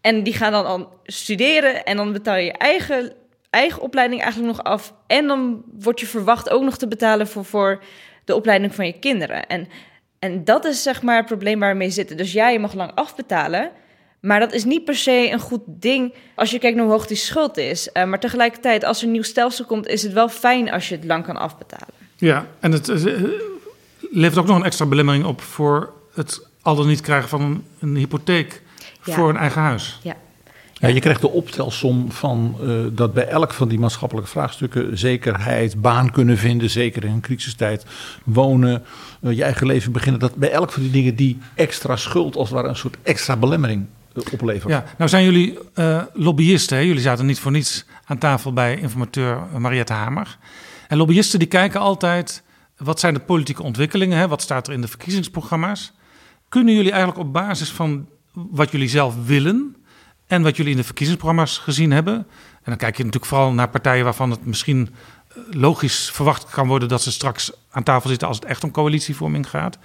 J: En die gaan dan al studeren. En dan betaal je je eigen, eigen opleiding eigenlijk nog af. En dan word je verwacht ook nog te betalen voor, voor de opleiding van je kinderen. En, en dat is zeg maar het probleem waar we mee zitten. Dus ja, je mag lang afbetalen. Maar dat is niet per se een goed ding als je kijkt naar hoe hoog die schuld is. Eh, maar tegelijkertijd, als er een nieuw stelsel komt, is het wel fijn als je het lang kan afbetalen.
E: Ja, en het eh, levert ook nog een extra belemmering op voor het al dan niet krijgen van een, een hypotheek
J: Ja.
E: voor een eigen huis.
J: Ja.
F: Ja, je krijgt de optelsom van eh, dat bij elk van die maatschappelijke vraagstukken zekerheid, baan kunnen vinden, zeker in een crisistijd, wonen, eh, je eigen leven beginnen. Dat bij elk van die dingen die extra schuld als ware een soort extra belemmering eh, oplevert.
E: Ja, nou zijn jullie lobbyisten. Hè? Jullie zaten niet voor niets aan tafel bij informateur Mariette Hamer. En lobbyisten die kijken altijd, wat zijn de politieke ontwikkelingen? Hè? Wat staat er in de verkiezingsprogramma's? Kunnen jullie eigenlijk op basis van wat jullie zelf willen en wat jullie in de verkiezingsprogramma's gezien hebben... en dan kijk je natuurlijk vooral naar partijen waarvan het misschien eh, logisch verwacht kan worden... dat ze straks aan tafel zitten als het echt om coalitievorming gaat...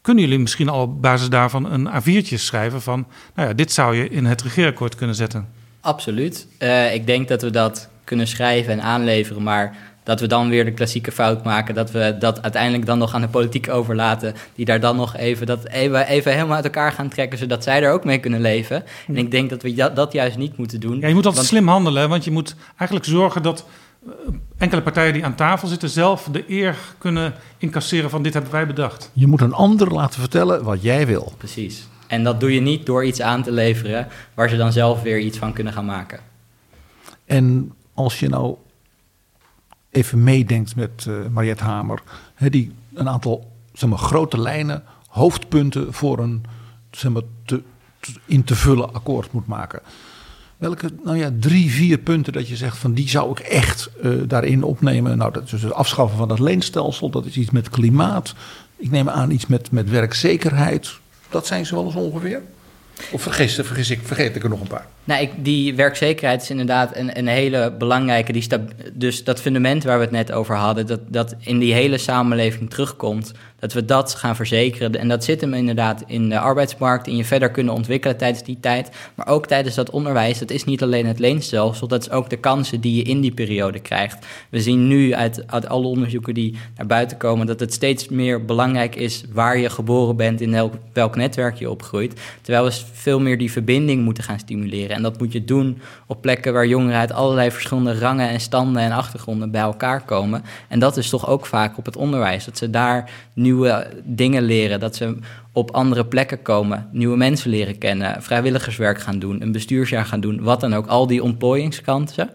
E: Kunnen jullie misschien al op basis daarvan een A4'tje schrijven van... nou ja, dit zou je in het regeerakkoord kunnen zetten?
G: Absoluut. Eh, ik denk dat we dat kunnen schrijven en aanleveren, maar dat we dan weer de klassieke fout maken. Dat we dat uiteindelijk dan nog aan de politiek overlaten. Die daar dan nog even, dat even, even helemaal uit elkaar gaan trekken, zodat zij er ook mee kunnen leven. En ik denk dat we dat, dat juist niet moeten doen.
E: Ja, je moet altijd
G: Want-
E: slim handelen, want je moet eigenlijk zorgen dat eh, enkele partijen die aan tafel zitten zelf de eer kunnen incasseren van dit hebben wij bedacht.
F: Je moet een ander laten vertellen wat jij wil.
G: Precies. En dat doe je niet door iets aan te leveren waar ze dan zelf weer iets van kunnen gaan maken.
F: En als je nou even meedenkt met eh Mariette Hamer, die een aantal zeg maar, grote lijnen, hoofdpunten voor een zeg maar, te, te- in te vullen akkoord moet maken. Welke nou ja, drie, vier punten dat je zegt van die zou ik echt eh, daarin opnemen? Nou, dat is dus het afschaffen van dat leenstelsel, dat is iets met klimaat. Ik neem aan iets met, met werkzekerheid. Dat zijn ze wel eens ongeveer? Of vergis, vergis, ik, vergeet ik er nog een paar?
G: Nou, ik, die werkzekerheid is inderdaad een, een hele belangrijke. Die dus dat fundament waar we het net over hadden, dat, dat in die hele samenleving terugkomt, dat we dat gaan verzekeren. En dat zit hem inderdaad in de arbeidsmarkt, in je verder kunnen ontwikkelen tijdens die tijd. Maar ook tijdens dat onderwijs, dat is niet alleen het leenstelsel, dat is ook de kansen die je in die periode krijgt. We zien nu uit, uit alle onderzoeken die naar buiten komen, dat het steeds meer belangrijk is waar je geboren bent, in welk, welk netwerk je opgroeit. Terwijl we veel meer die verbinding moeten gaan stimuleren. En dat moet je doen op plekken waar jongeren uit allerlei verschillende rangen en standen en achtergronden bij elkaar komen. En dat is toch ook vaak op het onderwijs. Dat ze daar nieuwe dingen leren, dat ze op andere plekken komen, nieuwe mensen leren kennen, vrijwilligerswerk gaan doen, een bestuursjaar gaan doen, wat dan ook. Al die ontplooiingskansen.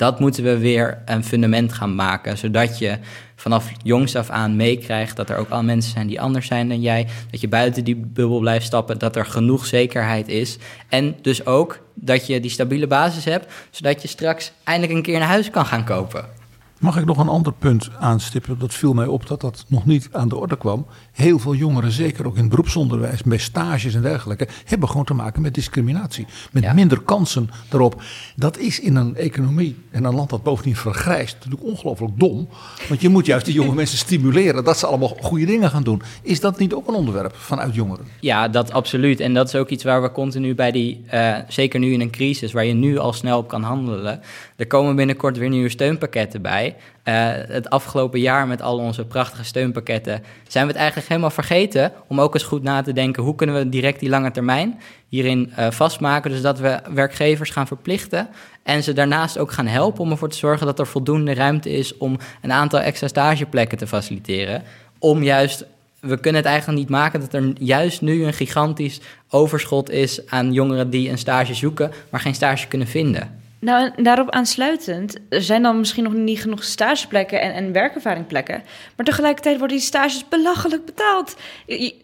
G: Dat moeten we weer een fundament gaan maken, zodat je vanaf jongs af aan meekrijgt dat er ook al mensen zijn die anders zijn dan jij. Dat je buiten die bubbel blijft stappen, dat er genoeg zekerheid is. En dus ook dat je die stabiele basis hebt, zodat je straks eindelijk een keer een huis kan gaan kopen.
F: Mag ik nog een ander punt aanstippen? Dat viel mij op dat dat nog niet aan de orde kwam. Heel veel jongeren, zeker ook in het beroepsonderwijs, bij stages en dergelijke, hebben gewoon te maken met discriminatie. Met minder kansen daarop. Dat is in een economie en een land dat bovendien vergrijst natuurlijk ongelooflijk dom. Want je moet juist die jonge mensen stimuleren dat ze allemaal goede dingen gaan doen. Is dat niet ook een onderwerp vanuit jongeren?
G: Ja, dat absoluut. En dat is ook iets waar we continu bij die, uh, zeker nu in een crisis, waar je nu al snel op kan handelen. Er komen binnenkort weer nieuwe steunpakketten bij. Uh, het afgelopen jaar met al onze prachtige steunpakketten zijn we het eigenlijk helemaal vergeten om ook eens goed na te denken hoe kunnen we direct die lange termijn hierin uh, vastmaken. Dus dat we werkgevers gaan verplichten en ze daarnaast ook gaan helpen om ervoor te zorgen dat er voldoende ruimte is om een aantal extra stageplekken te faciliteren. Om juist we kunnen het eigenlijk niet maken dat er juist nu een gigantisch overschot is aan jongeren die een stage zoeken, maar geen stage kunnen vinden.
J: Nou, en daarop aansluitend, er zijn dan misschien nog niet genoeg stageplekken en, en werkervaringplekken. Maar tegelijkertijd worden die stages belachelijk betaald.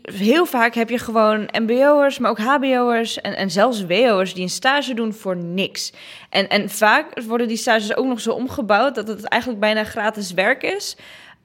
J: Heel vaak heb je gewoon MBO'ers, maar ook HBO'ers en, en zelfs WO'ers die een stage doen voor niks. En, en vaak worden die stages ook nog zo omgebouwd dat het eigenlijk bijna gratis werk is.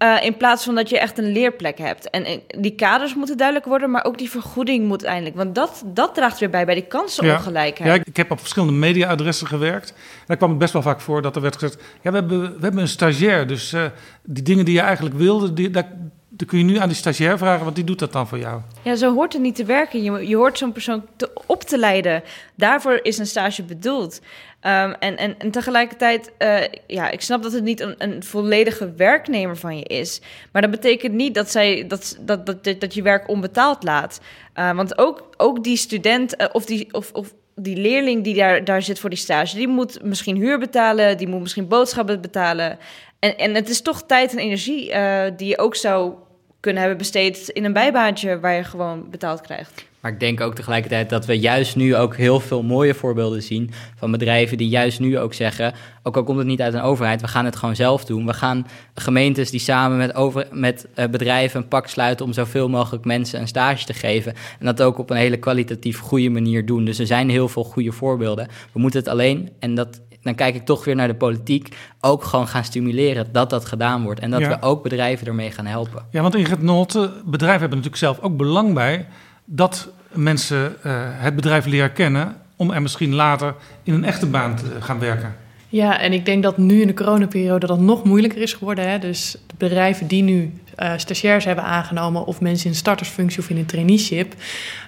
J: Uh, in plaats van dat je echt een leerplek hebt. En, en, die kaders moeten duidelijk worden, maar ook die vergoeding moet eindelijk. Want dat, dat draagt weer bij bij die kansenongelijkheid.
E: Ja, ja, ik heb op verschillende mediaadressen gewerkt. En daar kwam het best wel vaak voor dat er werd gezegd... ja, we hebben, we hebben een stagiair, dus uh, die dingen die je eigenlijk wilde... Die, daar, dan kun je nu aan die stagiair vragen, want die doet dat dan voor jou.
J: Ja, zo hoort het niet te werken. Je, je hoort zo'n persoon te, op te leiden. Daarvoor is een stage bedoeld. Um, en, en, en tegelijkertijd, uh, ja, ik snap dat het niet een, een, volledige werknemer van je is. Maar dat betekent niet dat, zij, dat, dat, dat, dat je werk onbetaald laat. Uh, want ook, ook die student uh, of, die, of, of die leerling die daar, daar zit voor die stage, die moet misschien huur betalen, die moet misschien boodschappen betalen. En, en het is toch tijd en energie die je ook zou kunnen hebben besteed in een bijbaantje waar je gewoon betaald krijgt.
G: Maar ik denk ook tegelijkertijd dat we juist nu ook heel veel mooie voorbeelden zien van bedrijven die juist nu ook zeggen, ook al komt het niet uit een overheid, we gaan het gewoon zelf doen. We gaan gemeentes die samen met, over, met uh, bedrijven een pak sluiten om zoveel mogelijk mensen een stage te geven. En dat ook op een hele kwalitatief goede manier doen. Dus er zijn heel veel goede voorbeelden. We moeten het alleen, en dat dan kijk ik toch weer naar de politiek, ook gewoon gaan stimuleren dat dat gedaan wordt. En dat
E: Ja.
G: we ook bedrijven ermee gaan helpen.
E: Ja, want Ingrid Nolte, bedrijven hebben natuurlijk zelf ook belang bij dat mensen eh, het bedrijf leren kennen om er misschien later in een echte baan te gaan werken.
H: Ja, en ik denk dat nu in de coronaperiode dat nog moeilijker is geworden. Hè? Dus de bedrijven die nu eh stagiairs hebben aangenomen... of mensen in startersfunctie of in een traineeship...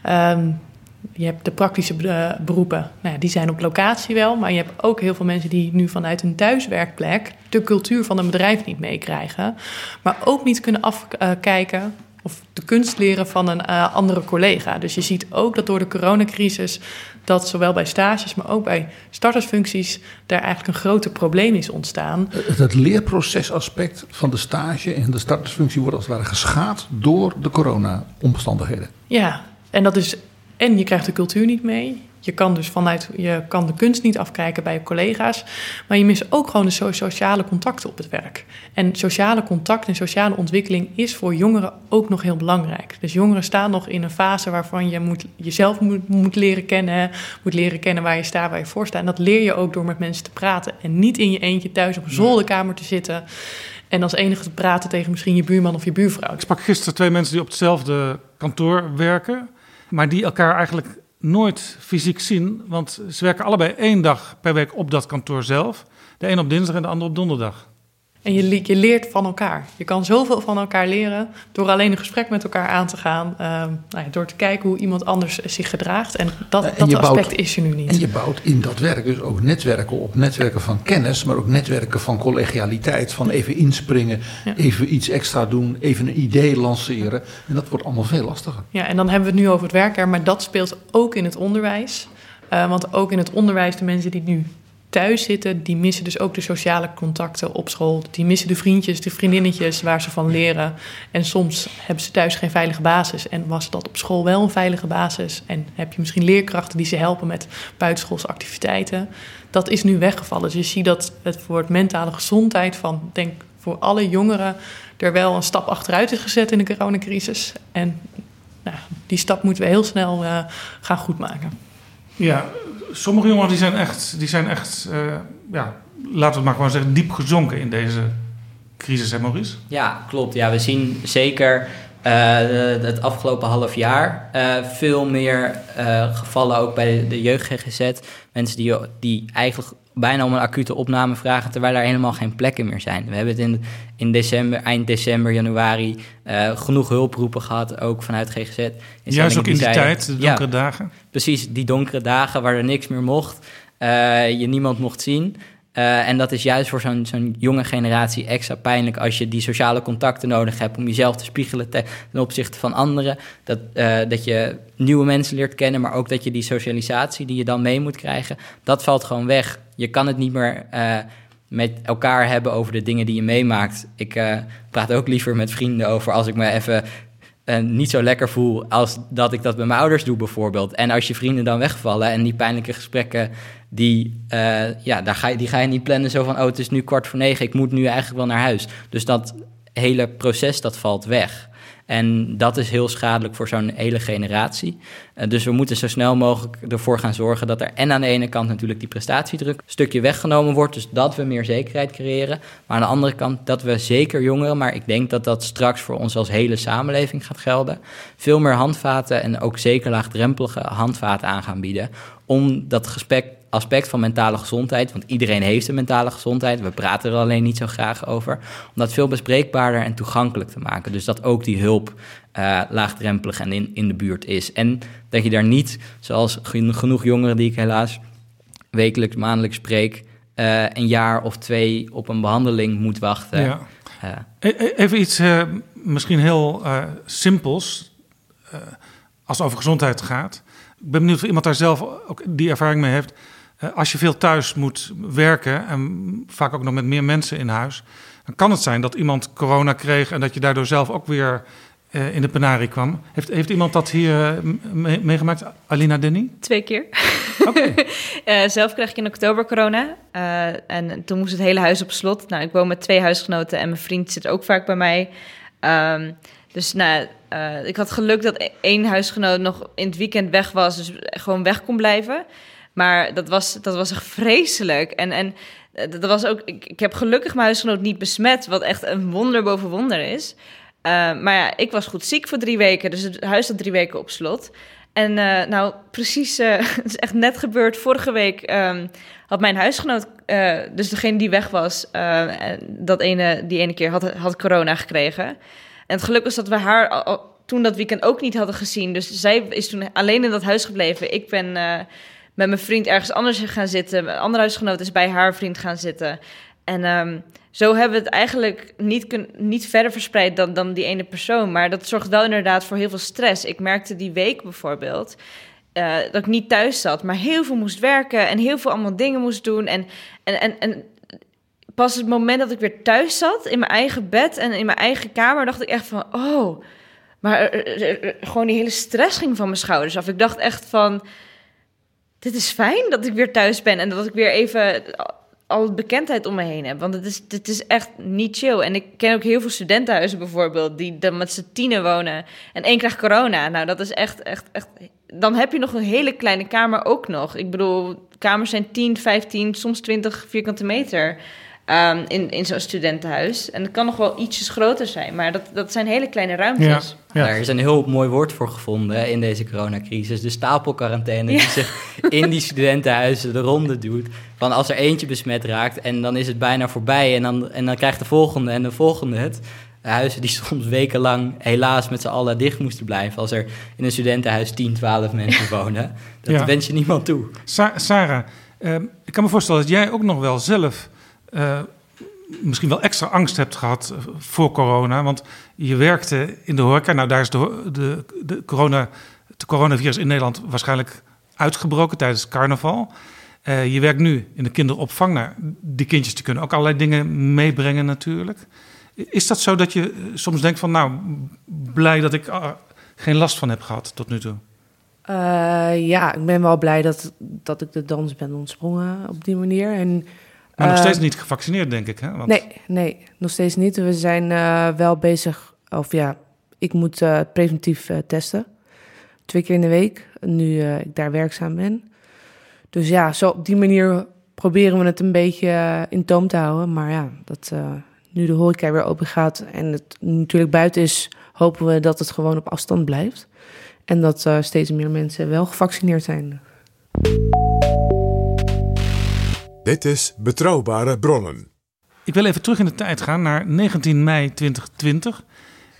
H: ehm, je hebt de praktische eh, beroepen, nou die zijn op locatie wel... maar je hebt ook heel veel mensen die nu vanuit hun thuiswerkplek... de cultuur van een bedrijf niet meekrijgen... maar ook niet kunnen afkijken of de kunst leren van een eh, andere collega. Dus je ziet ook dat door de coronacrisis... dat zowel bij stages, maar ook bij startersfuncties... daar eigenlijk een groter probleem is ontstaan.
F: Het, het leerprocesaspect van de stage en de startersfunctie wordt als het ware geschaad door de corona-omstandigheden.
H: Ja, en dat is... En je krijgt de cultuur niet mee. Je kan dus vanuit, je kan de kunst niet afkijken bij je collega's, maar je mist ook gewoon de so- sociale contacten op het werk. En sociale contact en sociale ontwikkeling is voor jongeren ook nog heel belangrijk. Dus jongeren staan nog in een fase waarvan je moet, jezelf moet, moet leren kennen, moet leren kennen waar je staat, waar je voor staat. En dat leer je ook door met mensen te praten en niet in je eentje thuis op een zolderkamer te zitten en als enige te praten tegen misschien je buurman of je buurvrouw.
E: Ik sprak gisteren twee mensen die op hetzelfde kantoor werken, maar die elkaar eigenlijk nooit fysiek zien, want ze werken allebei één dag per week op dat kantoor zelf. De een op dinsdag en de ander op donderdag.
H: En je, je leert van elkaar. Je kan zoveel van elkaar leren door alleen een gesprek met elkaar aan te gaan. ehm, nou ja, door te kijken hoe iemand anders zich gedraagt. En dat,
F: En
H: dat
F: je
H: aspect
F: bouwt-
H: is er nu niet.
F: En je bouwt in dat werk dus ook netwerken op. Netwerken van kennis, maar ook netwerken van collegialiteit. Van even inspringen,
H: Ja.
F: even iets extra doen, even een idee lanceren. En dat wordt allemaal veel lastiger.
H: Ja, en dan hebben we het nu over het werk, maar dat speelt ook in het onderwijs. Eh, want ook in het onderwijs, de mensen die nu thuis zitten, die missen dus ook de sociale contacten op school. Die missen de vriendjes, de vriendinnetjes waar ze van leren. En soms hebben ze thuis geen veilige basis. En was dat op school wel een veilige basis? En heb je misschien leerkrachten die ze helpen met buitenschoolse activiteiten? Dat is nu weggevallen. Dus je ziet dat het voor het mentale gezondheid van, denk voor alle jongeren, er wel een stap achteruit is gezet in de coronacrisis. En nou, die stap moeten we heel snel eh, gaan goedmaken.
E: Ja, sommige jongeren die zijn echt, die zijn echt eh, ja, laten we het maar gewoon zeggen, diep gezonken in deze crisis, hè Maurice?
G: Ja, klopt. Ja, we zien zeker eh, het afgelopen half jaar eh, veel meer gevallen ook bij de jeugd GGZ. Mensen die, die eigenlijk bijna om een acute opname vragen, terwijl er helemaal geen plekken meer zijn. We hebben het in, in december, eind december, januari eh, genoeg hulproepen gehad, ook vanuit GGZ.
E: Juist ook in die
G: zeiden-
E: tijd, de
G: Ja,
E: donkere dagen.
G: Precies, die donkere dagen waar er niks meer mocht, eh, je niemand mocht zien. Eh, en dat is juist voor zo'n zo'n jonge generatie extra pijnlijk als je die sociale contacten nodig hebt om jezelf te spiegelen te- ten opzichte van anderen. Dat, dat je nieuwe mensen leert kennen, maar ook dat je die socialisatie die je dan mee moet krijgen, dat valt gewoon weg. Je kan het niet meer eh, met elkaar hebben over de dingen die je meemaakt. Ik eh, praat ook liever met vrienden over als ik me even eh, niet zo lekker voel als dat ik dat bij mijn ouders doe bijvoorbeeld. En als je vrienden dan wegvallen en die pijnlijke gesprekken, die, ja, daar ga je, die ga je niet plannen zo van, oh het is nu kwart voor negen, ik moet nu eigenlijk wel naar huis. Dus dat hele proces, dat valt weg. En dat is heel schadelijk voor zo'n hele generatie. Eh, dus we moeten zo snel mogelijk ervoor gaan zorgen dat er en aan de ene kant natuurlijk die prestatiedruk een stukje weggenomen wordt, dus dat we meer zekerheid creëren. Maar aan de andere kant dat we zeker jongeren, maar ik denk dat dat straks voor ons als hele samenleving gaat gelden, veel meer handvaten en ook zeker laagdrempelige handvaten aan gaan bieden om dat gesprek, aspect van mentale gezondheid, want iedereen heeft een mentale gezondheid, we praten er alleen niet zo graag over, om dat veel bespreekbaarder en toegankelijk te maken. Dus dat ook die hulp eh, laagdrempelig en in, in de buurt is. En dat je daar niet, zoals gen- genoeg jongeren die ik helaas wekelijks, maandelijks spreek, eh, een jaar of twee op een behandeling moet wachten.
E: Ja.
G: Eh,
E: E- e- Even iets misschien heel simpels, als het over gezondheid gaat. Ik ben benieuwd of iemand daar zelf ook die ervaring mee heeft. Eh, als je veel thuis moet werken en vaak ook nog met meer mensen in huis, dan kan het zijn dat iemand corona kreeg en dat je daardoor zelf ook weer eh, in de penarie kwam. Heeft, heeft iemand dat hier eh, mee- meegemaakt? Alina Denny?
J: Twee keer. Eh, zelf kreeg ik in oktober corona. en toen moest het hele huis op slot. Nou, ik woon met twee huisgenoten en mijn vriend zit ook vaak bij mij. Ehm, dus nou, ik had geluk dat e- één huisgenoot nog in het weekend weg was. Dus gewoon weg kon blijven. Maar dat was, dat was echt vreselijk. En, en eh, dat was ook, ik, ik heb gelukkig mijn huisgenoot niet besmet. Wat echt een wonder boven wonder is. Eh, maar ja, ik was goed ziek voor drie weken. Dus het huis had drie weken op slot. En eh, nou, precies, het is echt net gebeurd. Vorige week ehm, had mijn huisgenoot, dus degene die weg was, dat ene, die ene keer had, had corona gekregen. En het geluk was dat we haar toen dat weekend ook niet hadden gezien. Dus zij is toen alleen in dat huis gebleven. Ik ben met mijn vriend ergens anders gaan zitten. Mijn andere huisgenoot is bij haar vriend gaan zitten. En ehm, zo hebben we het eigenlijk niet, kun, niet verder verspreid dan, dan die ene persoon. Maar dat zorgt wel inderdaad voor heel veel stress. Ik merkte die week bijvoorbeeld eh, dat ik niet thuis zat, maar heel veel moest werken en heel veel allemaal dingen moest doen. En, en, en, en pas het moment dat ik weer thuis zat in mijn eigen bed en in mijn eigen kamer, dacht ik echt van, oh, maar gewoon die hele stress ging van mijn schouders af. Ik dacht echt van, dit is fijn dat ik weer thuis ben en dat ik weer even al bekendheid om me heen heb. Want het is, het is echt niet chill. En ik ken ook heel veel studentenhuizen bijvoorbeeld... die dan met z'n tienen wonen en één krijgt corona. Nou, dat is echt, echt, echt... Dan heb je nog een hele kleine kamer ook nog. Ik bedoel, kamers zijn 10, 15, soms 20 vierkante meter... Um, in, in zo'n studentenhuis. En het kan nog wel ietsjes groter zijn, maar dat, dat zijn hele kleine ruimtes.
G: Ja, Er is een heel mooi woord voor gevonden in deze coronacrisis. De stapelquarantaine die zich in die studentenhuizen de ronde doet. Van als er eentje besmet raakt en dan is het bijna voorbij. En dan, en dan krijgt de volgende en de volgende het. Huizen die soms wekenlang helaas met z'n allen dicht moesten blijven. Als er in een studentenhuis 10, 12 mensen wonen. Dat wens je niemand toe.
E: Sa Sarah, uh, ik kan me voorstellen dat jij ook nog wel zelf uh, misschien wel extra angst hebt gehad voor corona. Want je werkte in de horeca. Nou, daar is de, de, de, corona, de coronavirus in Nederland waarschijnlijk uitgebroken tijdens carnaval. Uh, je werkt nu in de kinderopvang. Nou, die kindjes die kunnen ook allerlei dingen meebrengen natuurlijk. Is dat zo dat je soms denkt van... nou, blij dat ik uh, geen last van heb gehad tot nu toe?
I: Ja, ik ben wel blij dat, dat ik de dans ben ontsprongen op die manier. En
E: maar nog steeds niet gevaccineerd, denk ik, hè?
I: Want... Nee, nee, nog steeds niet. We zijn uh, wel bezig, of ja, ik moet uh, preventief testen. Twee keer in de week, nu ik daar werkzaam ben. Dus ja, zo op die manier proberen we het een beetje in toom te houden. Maar ja, dat nu de horeca weer open gaat en het natuurlijk buiten is, hopen we dat het gewoon op afstand blijft. En dat steeds meer mensen wel gevaccineerd zijn.
D: Dit is Betrouwbare Bronnen.
E: Ik wil even terug in de tijd gaan naar 19 mei 2020.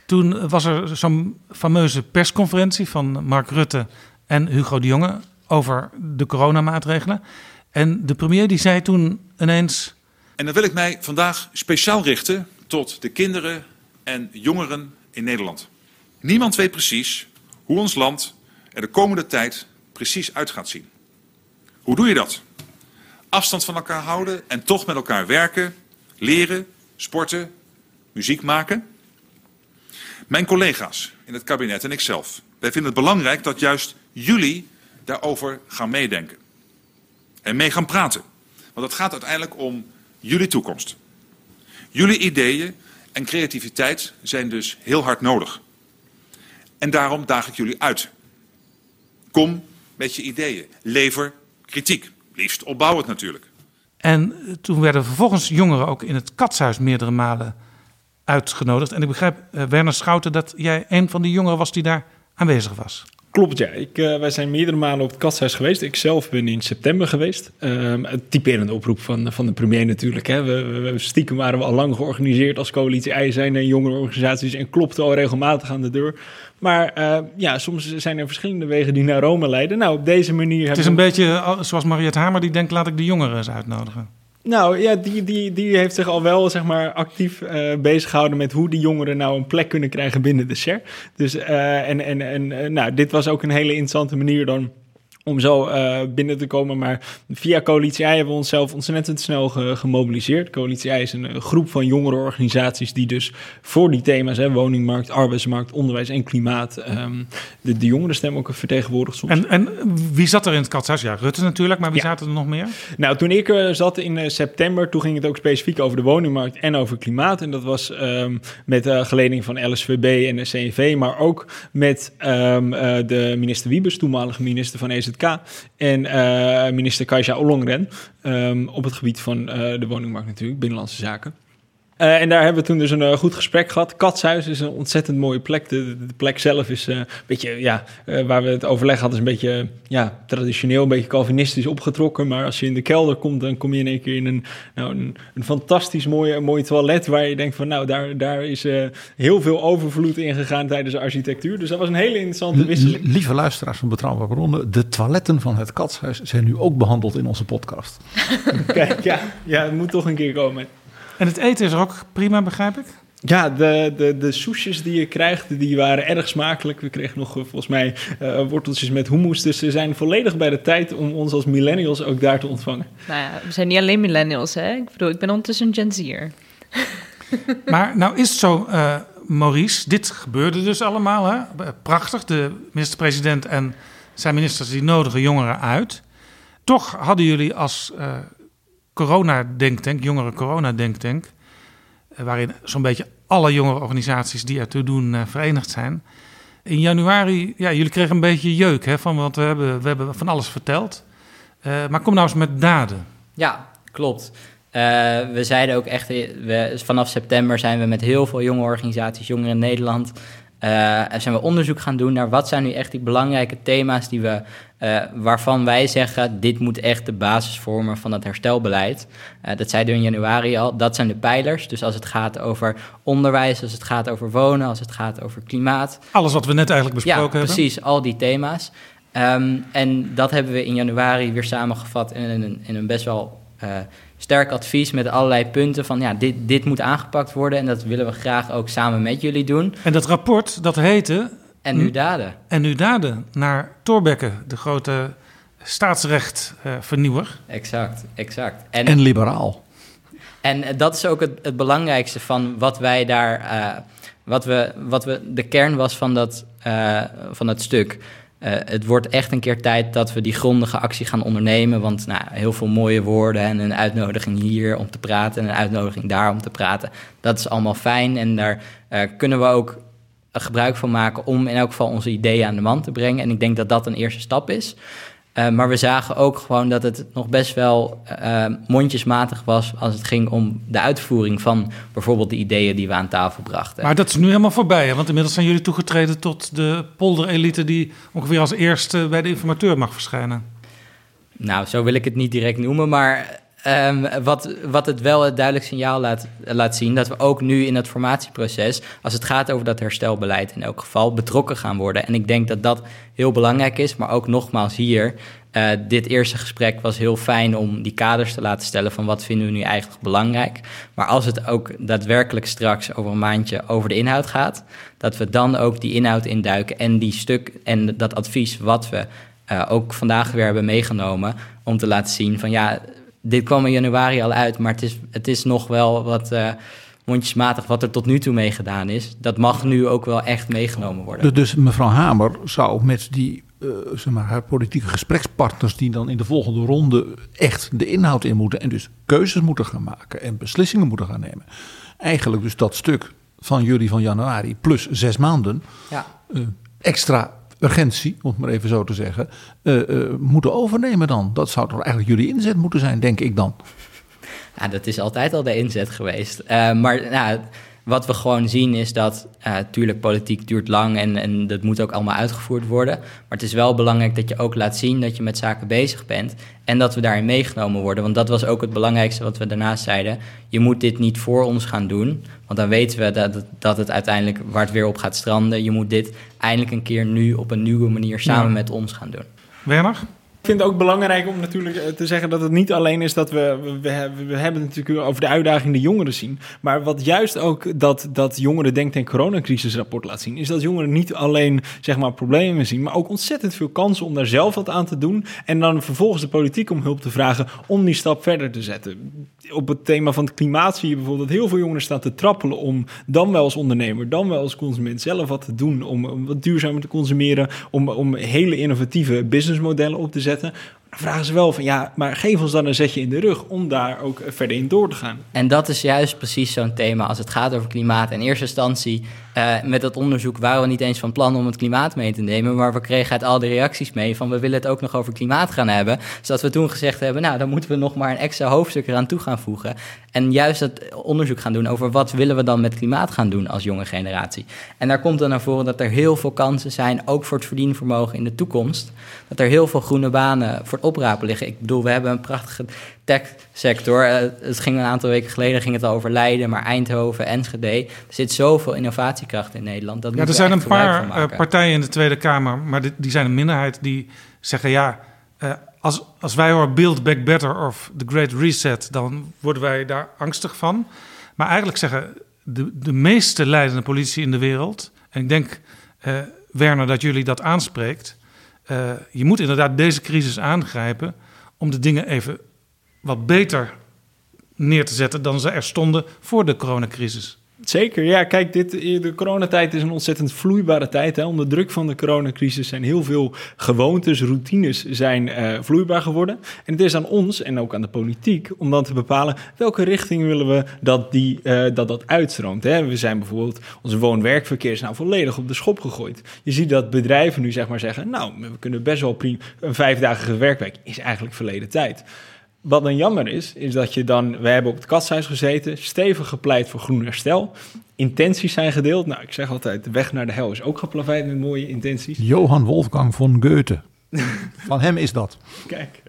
E: Toen was er zo'n fameuze persconferentie van Mark Rutte en Hugo de Jonge over de coronamaatregelen. En de premier die zei toen ineens.
L: En dan wil ik mij vandaag speciaal richten tot de kinderen en jongeren in Nederland. Niemand weet precies hoe ons land er de komende tijd precies uit gaat zien. Hoe doe je dat? Afstand van elkaar houden en toch met elkaar werken, leren, sporten, muziek maken? Mijn collega's in het kabinet en ikzelf, wij vinden het belangrijk dat juist jullie daarover gaan meedenken. En mee gaan praten. Want het gaat uiteindelijk om jullie toekomst. Jullie ideeën en creativiteit zijn dus heel hard nodig. En daarom daag ik jullie uit. Kom met je ideeën. Lever kritiek. Liefst opbouwend natuurlijk.
E: En toen werden vervolgens jongeren ook in het katshuis meerdere malen uitgenodigd. En ik begrijp, uh, Werner Schouten, dat jij een van die jongeren was die daar aanwezig was.
K: Klopt, ja. Ik, uh, wij zijn meerdere malen op het katshuis geweest. Ik zelf ben in september geweest. Um, een typerende oproep van, van de premier natuurlijk. Hè. We, we, stiekem waren we al lang georganiseerd als coalitie zijn en jongerenorganisaties en klopten al regelmatig aan de deur. Maar uh, ja, soms zijn er verschillende wegen die naar Rome leiden. Nou, op deze manier...
E: Het is een beetje zoals Mariette Hamer die denkt, laat ik de jongeren eens uitnodigen.
K: Nou ja, die, die, die heeft zich al wel zeg maar, actief uh, bezig gehouden met hoe die jongeren nou een plek kunnen krijgen binnen de SER. Dus, uh, en en, en nou, dit was ook een hele interessante manier dan om zo uh, binnen te komen. Maar via Coalitie I hebben we onszelf ontzettend snel ge gemobiliseerd. Coalitie I is een, een groep van jongere organisaties die dus voor die thema's, hè, woningmarkt, arbeidsmarkt, onderwijs en klimaat, um, de, de jongerenstem ook vertegenwoordigt soms.
E: En, en wie zat er in het katshuis? Ja, Rutte natuurlijk, maar wie ja. zaten er nog meer?
K: Nou, toen ik uh, zat in uh, september, toen ging het ook specifiek over de woningmarkt en over klimaat. En dat was um, met geleding van LSVB en de CNV, maar ook met um, de minister Wiebes, toenmalige minister van En uh, minister Kajsa Ollongren um, op het gebied van uh, de woningmarkt natuurlijk, binnenlandse zaken. Uh, en daar hebben we toen dus een uh, goed gesprek gehad. Katshuis is een ontzettend mooie plek. De, de plek zelf is uh, een beetje, ja, waar we het overleg hadden, is een beetje ja, traditioneel, een beetje Calvinistisch opgetrokken. Maar als je in de kelder komt, dan kom je in één keer in een, nou, een, een fantastisch mooie, mooi toilet. Waar je denkt van, nou, daar, daar is heel veel overvloed in gegaan tijdens de architectuur. Dus dat was een hele interessante wisseling.
F: Lieve luisteraars van Betrouwbare Ronde, de toiletten van het Katshuis zijn nu ook behandeld in onze podcast.
K: Kijk, ja, ja, het moet toch een keer komen.
E: En het eten is er ook prima, begrijp ik?
K: Ja, de, de, de soesjes die je krijgt, die waren erg smakelijk. We kregen nog volgens mij uh, worteltjes met hummus. Dus ze zijn volledig bij de tijd om ons als millennials ook daar te ontvangen.
J: Nou ja, we zijn niet alleen millennials, hè? Ik bedoel, ik ben ondertussen een Gen Z'er.
E: maar nou is het zo, uh, Maurice, dit gebeurde dus allemaal, hè? Prachtig, de minister-president en zijn ministers die nodigen jongeren uit. Toch hadden jullie als uh, corona-denktank, jongere corona-denktank, uh, waarin zo'n beetje alle jongere organisaties die ertoe doen uh, verenigd zijn. In januari, ja, jullie kregen een beetje jeuk, hè, van, want we hebben, we hebben van alles verteld. maar kom nou eens met daden.
G: Ja, klopt. we zeiden ook echt, we, vanaf september zijn we met heel veel jonge organisaties, jongeren in Nederland, zijn we onderzoek gaan doen naar wat zijn nu echt die belangrijke thema's die we, uh, waarvan wij zeggen, dit moet echt de basis vormen van het herstelbeleid. Uh, dat zeiden we in januari al, dat zijn de pijlers. Dus als het gaat over onderwijs, als het gaat over wonen, als het gaat over klimaat.
E: Alles wat we net eigenlijk besproken
G: ja,
E: hebben.
G: precies, al die thema's. Um, en dat hebben we in januari weer samengevat in een, in een best wel sterk advies met allerlei punten van ja, dit, dit moet aangepakt worden en dat willen we graag ook samen met jullie doen.
E: En dat rapport, dat heette...
G: En nu daden.
E: En nu daden, naar Thorbecke, de grote staatsrechtvernieuwer.
G: Uh, exact, exact.
F: En, en liberaal.
G: En dat is ook het, het belangrijkste van wat wij daar, uh, wat, we, wat we, de kern was van dat, uh, van dat stuk. Uh, het wordt echt een keer tijd dat we die grondige actie gaan ondernemen. Want nou, heel veel mooie woorden en een uitnodiging hier om te praten en een uitnodiging daar om te praten. Dat is allemaal fijn en daar uh, kunnen we ook gebruik van maken om in elk geval onze ideeën aan de man te brengen. En ik denk dat dat een eerste stap is. Uh, maar we zagen ook gewoon dat het nog best wel uh, mondjesmatig was als het ging om de uitvoering van bijvoorbeeld de ideeën die we aan tafel brachten.
E: Maar dat is nu helemaal voorbij, hè? want inmiddels zijn jullie toegetreden tot de polderelite die ongeveer als eerste bij de informateur mag verschijnen.
G: Nou, zo wil ik het niet direct noemen, maar Um, wat, wat het wel het duidelijk signaal laat, laat zien, dat we ook nu in het formatieproces, als het gaat over dat herstelbeleid in elk geval, betrokken gaan worden. En ik denk dat dat heel belangrijk is, maar ook nogmaals hier, uh, dit eerste gesprek was heel fijn om die kaders te laten stellen van wat vinden we nu eigenlijk belangrijk. Maar als het ook daadwerkelijk straks over een maandje over de inhoud gaat, dat we dan ook die inhoud induiken en die stuk en dat advies wat we uh, ook vandaag weer hebben meegenomen, om te laten zien van ja, dit kwam in januari al uit, maar het is, het is nog wel wat uh, mondjesmatig wat er tot nu toe mee gedaan is. Dat mag nu ook wel echt meegenomen worden.
F: Dus mevrouw Hamer zou met die uh, zeg maar, haar politieke gesprekspartners, die dan in de volgende ronde echt de inhoud in moeten en dus keuzes moeten gaan maken en beslissingen moeten gaan nemen. Eigenlijk dus dat stuk van jullie van januari plus zes maanden
G: ja.
F: uh, extra urgentie, om het maar even zo te zeggen, uh, uh, moeten overnemen dan. Dat zou toch eigenlijk jullie inzet moeten zijn, denk ik dan.
G: Ja, dat is altijd al de inzet geweest. Uh, maar nou, wat we gewoon zien is dat, natuurlijk, politiek duurt lang en, en dat moet ook allemaal uitgevoerd worden. Maar het is wel belangrijk dat je ook laat zien dat je met zaken bezig bent en dat we daarin meegenomen worden. Want dat was ook het belangrijkste wat we daarnaast zeiden. Je moet dit niet voor ons gaan doen, want dan weten we dat het, dat het uiteindelijk waar het weer op gaat stranden. Je moet dit eindelijk een keer nu op een nieuwe manier samen ja. met ons gaan doen.
E: Werner?
K: Ik vind het ook belangrijk om natuurlijk te zeggen dat het niet alleen is dat we, we, we, we hebben het natuurlijk over de uitdaging de jongeren zien. Maar wat juist ook dat, dat jongeren denkt en coronacrisisrapport laat zien, is dat jongeren niet alleen zeg maar problemen zien, maar ook ontzettend veel kansen om daar zelf wat aan te doen. En dan vervolgens de politiek om hulp te vragen om die stap verder te zetten. Op het thema van het klimaat zie je bijvoorbeeld dat heel veel jongeren staan te trappelen om dan wel als ondernemer, dan wel als consument zelf wat te doen. Om, om wat duurzamer te consumeren, om, om hele innovatieve businessmodellen op te zetten. Vragen ze wel van ja, maar geef ons dan een zetje in de rug om daar ook verder in door te gaan.
G: En dat is juist precies zo'n thema als het gaat over klimaat. In eerste instantie uh, met dat onderzoek waren we niet eens van plan om het klimaat mee te nemen, maar we kregen uit al die reacties mee van we willen het ook nog over klimaat gaan hebben. Zodat we toen gezegd hebben, nou dan moeten we nog maar een extra hoofdstuk eraan toe gaan voegen. En juist dat onderzoek gaan doen over wat willen we dan met klimaat gaan doen als jonge generatie. En daar komt dan naar voren dat er heel veel kansen zijn, ook voor het verdienvermogen in de toekomst. Dat er heel veel groene banen voor het oprapen liggen. Ik bedoel, we hebben een prachtige tech-sector. Uh, het ging een aantal weken geleden ging het al over Leiden, maar Eindhoven, Enschede. Er zit zoveel innovatiekracht in Nederland. Dat
E: ja, er zijn een paar uh, partijen in de Tweede Kamer, maar die, die zijn een minderheid die zeggen ja. Uh, als, als wij horen Build Back Better of The Great Reset, dan worden wij daar angstig van. Maar eigenlijk zeggen de, de meeste leidende politici in de wereld, en ik denk, uh, Werner, dat jullie dat aanspreekt. Uh, je moet inderdaad deze crisis aangrijpen om de dingen even wat beter neer te zetten dan ze er stonden voor de coronacrisis.
K: Zeker, ja. Kijk, dit, de coronatijd is een ontzettend vloeibare tijd. Hè. Onder druk van de coronacrisis zijn heel veel gewoontes, routines zijn uh, vloeibaar geworden. En het is aan ons en ook aan de politiek om dan te bepalen welke richting willen we dat die, uh, dat, dat uitstroomt. Hè. We zijn bijvoorbeeld, onze woon-werkverkeer is nou volledig op de schop gegooid. Je ziet dat bedrijven nu zeg maar zeggen, nou, we kunnen best wel prima, een vijfdadige werkweek is eigenlijk verleden tijd. Wat dan jammer is, is dat je dan... We hebben op het kasthuis gezeten, stevig gepleit voor groen herstel. Intenties zijn gedeeld. Nou, ik zeg altijd, de weg naar de hel is ook geplaveid met mooie intenties.
F: Johan Wolfgang von Goethe. Van hem is dat.
K: Kijk,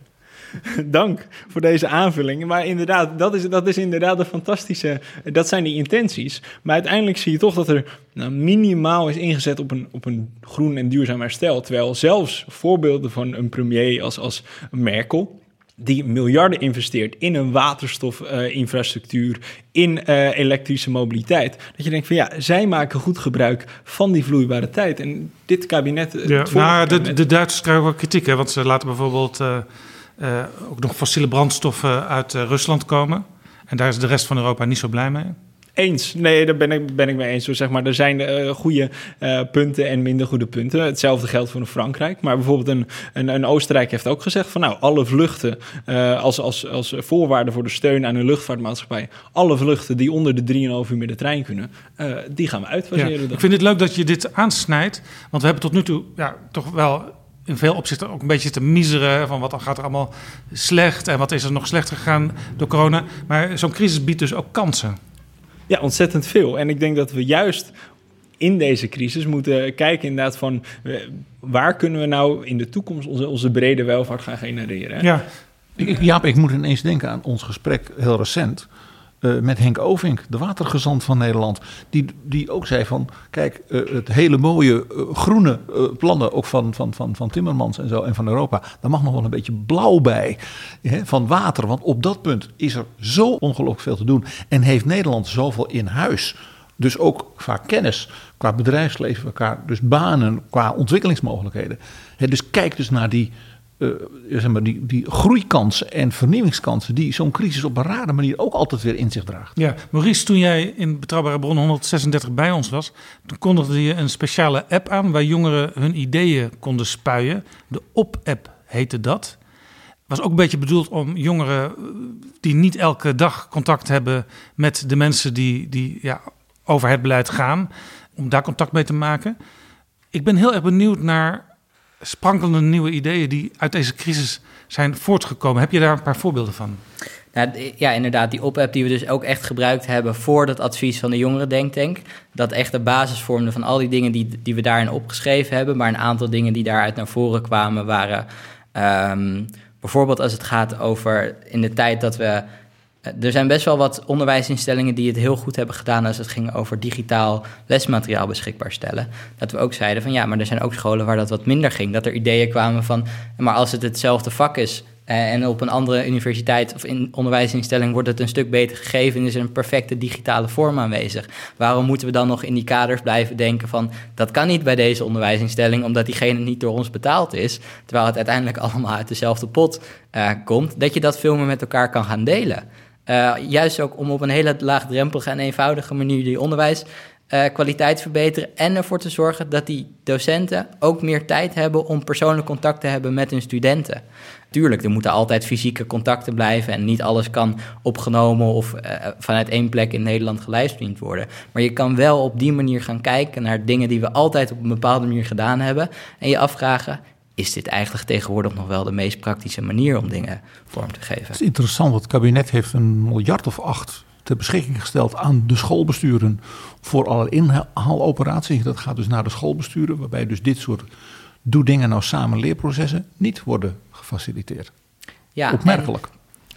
K: dank voor deze aanvulling. Maar inderdaad, dat is, dat is inderdaad een fantastische... Dat zijn die intenties. Maar uiteindelijk zie je toch dat er nou, minimaal is ingezet op een, op een groen en duurzaam herstel. Terwijl zelfs voorbeelden van een premier als, als Merkel die miljarden investeert in een waterstofinfrastructuur, in uh, elektrische mobiliteit. Dat je denkt van ja, zij maken goed gebruik van die vloeibare tijd. En dit kabinet.
E: Ja, nou, de, de Duitsers krijgen ook kritiek, hè, want ze laten bijvoorbeeld uh, ook nog fossiele brandstoffen uit Rusland komen. En daar is de rest van Europa niet zo blij mee.
K: Eens. Nee, daar ben ik, ben ik mee eens. Zeg maar, er zijn uh, goede uh, punten en minder goede punten. Hetzelfde geldt voor Frankrijk. Maar bijvoorbeeld een, een, een, Oostenrijk heeft ook gezegd van nou, alle vluchten uh, als, als, als voorwaarde voor de steun aan een luchtvaartmaatschappij, alle vluchten die onder de 3,5 uur met de trein kunnen, die gaan we uitfaseren. Ja,
E: ik vind het leuk dat je dit aansnijdt, want we hebben tot nu toe ja, toch wel in veel opzichten ook een beetje te miseren van wat gaat er allemaal slecht en wat is er nog slechter gegaan door corona. Maar zo'n crisis biedt dus ook kansen.
K: Ja, ontzettend veel. En ik denk dat we juist in deze crisis moeten kijken inderdaad van waar kunnen we nou in de toekomst onze, onze brede welvaart gaan genereren.
F: Ja. Jaap, ik moet ineens denken aan ons gesprek heel recent. Uh, met Henk Ovink, de watergezant van Nederland. Die, die ook zei van, kijk, uh, het hele mooie uh, groene plannen, ook van, van, van, van Timmermans en zo en van Europa, daar mag nog wel een beetje blauw bij hè, van water. Want op dat punt is er zo ongelooflijk veel te doen en heeft Nederland zoveel in huis. Dus ook qua kennis, qua bedrijfsleven, qua dus banen, qua ontwikkelingsmogelijkheden. Hè, dus kijk dus naar die uh, zeg maar die, die groeikansen en vernieuwingskansen die zo'n crisis op een rare manier ook altijd weer in zich draagt.
E: Ja, Maurice, toen jij in Betrouwbare Bron 136 bij ons was, toen kondigde je een speciale app aan waar jongeren hun ideeën konden spuien. De Op-app heette dat. Was ook een beetje bedoeld om jongeren eh, die niet elke dag contact hebben met de mensen die, die ja, over het beleid gaan, om daar contact mee te maken. Ik ben heel erg benieuwd naar sprankelende nieuwe ideeën die uit deze crisis zijn voortgekomen. Heb je daar een paar voorbeelden van?
G: Nou, ja, inderdaad, die op-app die we dus ook echt gebruikt hebben voor dat advies van de jongeren denktank. Dat echt de basis vormde van al die dingen die, die we daarin opgeschreven hebben. Maar een aantal dingen die daaruit naar voren kwamen waren... Um, bijvoorbeeld als het gaat over in de tijd dat we er zijn best wel wat onderwijsinstellingen die het heel goed hebben gedaan als het ging over digitaal lesmateriaal beschikbaar stellen. Dat we ook zeiden van ja, maar er zijn ook scholen waar dat wat minder ging. Dat er ideeën kwamen van, maar als het hetzelfde vak is eh, en op een andere universiteit of in onderwijsinstelling wordt het een stuk beter gegeven en is er een perfecte digitale vorm aanwezig. Waarom moeten we dan nog in die kaders blijven denken van dat kan niet bij deze onderwijsinstelling omdat diegene niet door ons betaald is, terwijl het uiteindelijk allemaal uit dezelfde pot uh, komt, dat je dat veel meer met elkaar kan gaan delen. Uh, juist ook om op een hele laagdrempelige en eenvoudige manier die onderwijskwaliteit uh, te verbeteren. En ervoor te zorgen dat die docenten ook meer tijd hebben om persoonlijk contact te hebben met hun studenten. Tuurlijk, er moeten altijd fysieke contacten blijven en niet alles kan opgenomen of uh, vanuit één plek in Nederland gelivestreamd worden. Maar je kan wel op die manier gaan kijken naar dingen die we altijd op een bepaalde manier gedaan hebben en je afvragen, is dit eigenlijk tegenwoordig nog wel de meest praktische manier om dingen vorm te geven.
F: Het is interessant, het kabinet heeft een miljard of acht ter beschikking gesteld aan de schoolbesturen voor alle inhaaloperaties. Dat gaat dus naar de schoolbesturen, waarbij dus dit soort doe dingen nou samen leerprocessen niet worden gefaciliteerd. Ja, Opmerkelijk.
G: En,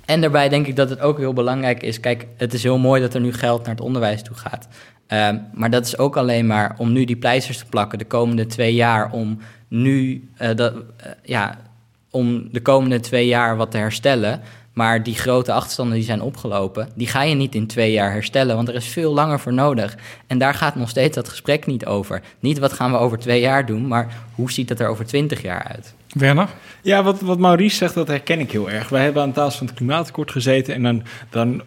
G: en daarbij denk ik dat het ook heel belangrijk is. Kijk, het is heel mooi dat er nu geld naar het onderwijs toe gaat. Um, maar dat is ook alleen maar om nu die pleisters te plakken de komende twee jaar om nu uh, dat, uh, ja, om de komende twee jaar wat te herstellen. Maar die grote achterstanden die zijn opgelopen, die ga je niet in twee jaar herstellen, want er is veel langer voor nodig. En daar gaat nog steeds dat gesprek niet over. Niet wat gaan we over twee jaar doen, maar hoe ziet het er over twintig jaar uit?
E: Werner?
K: Ja, wat, wat Maurice zegt, dat herken ik heel erg. Wij hebben aan tafel van het klimaatakkoord gezeten en dan, dan